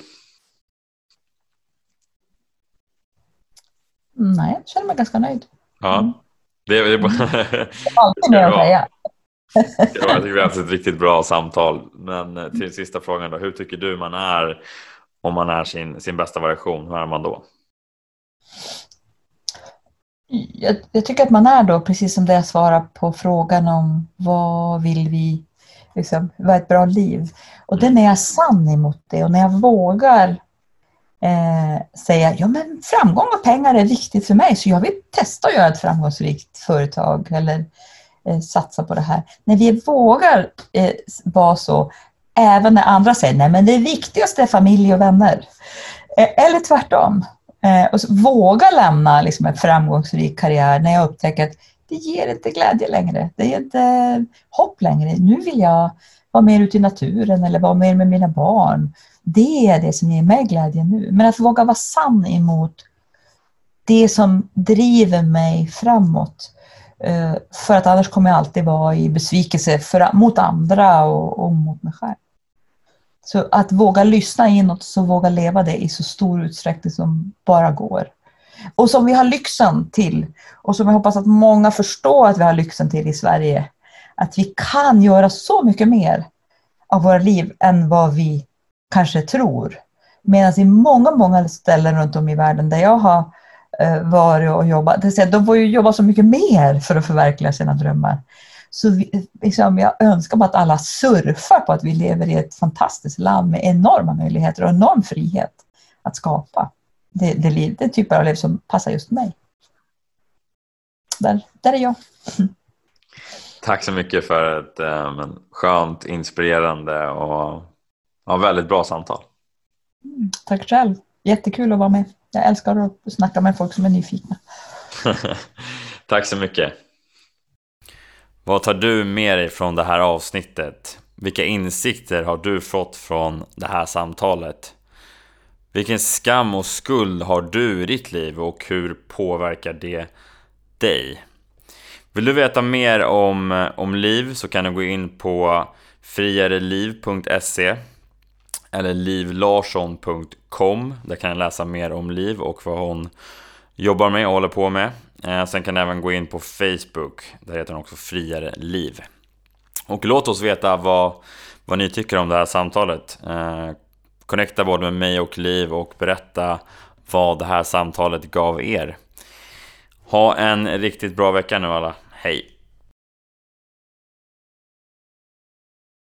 Nej, jag känner mig ganska nöjd. Ja, mm. det, det, [LAUGHS] det, alltid mer att säga. jag tycker vi har haft ett riktigt bra samtal. Men eh, till sista frågan då, hur tycker du man är om man är sin, sin bästa variation? Hur är man då? Jag, jag, tycker att man är då, precis som det jag svarar på frågan om vad vill vi, liksom, vad är ett bra liv? Och mm. den är jag sann emot det och när jag vågar eh, säga ja men framgång och pengar är viktigt för mig så jag vill testa att göra ett framgångsrikt företag eller eh, satsa på det här. När vi vågar eh, vara så, även när andra säger nej men det viktigaste är familj och vänner. Eh, eller tvärtom. Eh, och våga lämna liksom, en framgångsrik karriär när jag upptäcker att det ger inte glädje längre. Det ger inte hopp längre. Nu vill jag vara mer ute i naturen eller vara mer med mina barn. Det är det som ger mig glädje nu. Men att våga vara sann emot det som driver mig framåt. Eh, för att annars kommer jag alltid vara i besvikelse för, mot andra och, och mot mig själv. Så att våga lyssna inåt och våga leva det i så stor utsträckning som bara går. Och som vi har lyxen till och som jag hoppas att många förstår att vi har lyxen till i Sverige. Att vi kan göra så mycket mer av våra liv än vad vi kanske tror. Medan i många, många ställen runt om i världen där jag har eh, varit och jobbat, de får ju jobba så mycket mer för att förverkliga sina drömmar. Så vi, liksom, jag önskar bara att alla surfar på att vi lever i ett fantastiskt land med enorma möjligheter och enorm frihet att skapa det, det, det typer av liv som passar just mig. Där, där är jag. Tack så mycket för ett eh, skönt, inspirerande och ja, väldigt bra samtal. Mm, tack själv. Jättekul att vara med. Jag älskar att snacka med folk som är nyfikna. [LAUGHS] Tack så mycket. Vad tar du med dig från det här avsnittet? Vilka insikter har du fått från det här samtalet? Vilken skam och skuld har du i ditt liv och hur påverkar det dig? Vill du veta mer om, om liv så kan du gå in på friareliv.se eller livlarsson.com. Där kan jag läsa mer om Liv och vad hon jobbar med och håller på med. Eh, sen kan ni även gå in på Facebook. Där heter hon också Friare Liv. Och låt oss veta vad, vad ni tycker om det här samtalet. Eh, connecta både med mig och Liv och berätta vad det här samtalet gav er. Ha en riktigt bra vecka nu alla. Hej!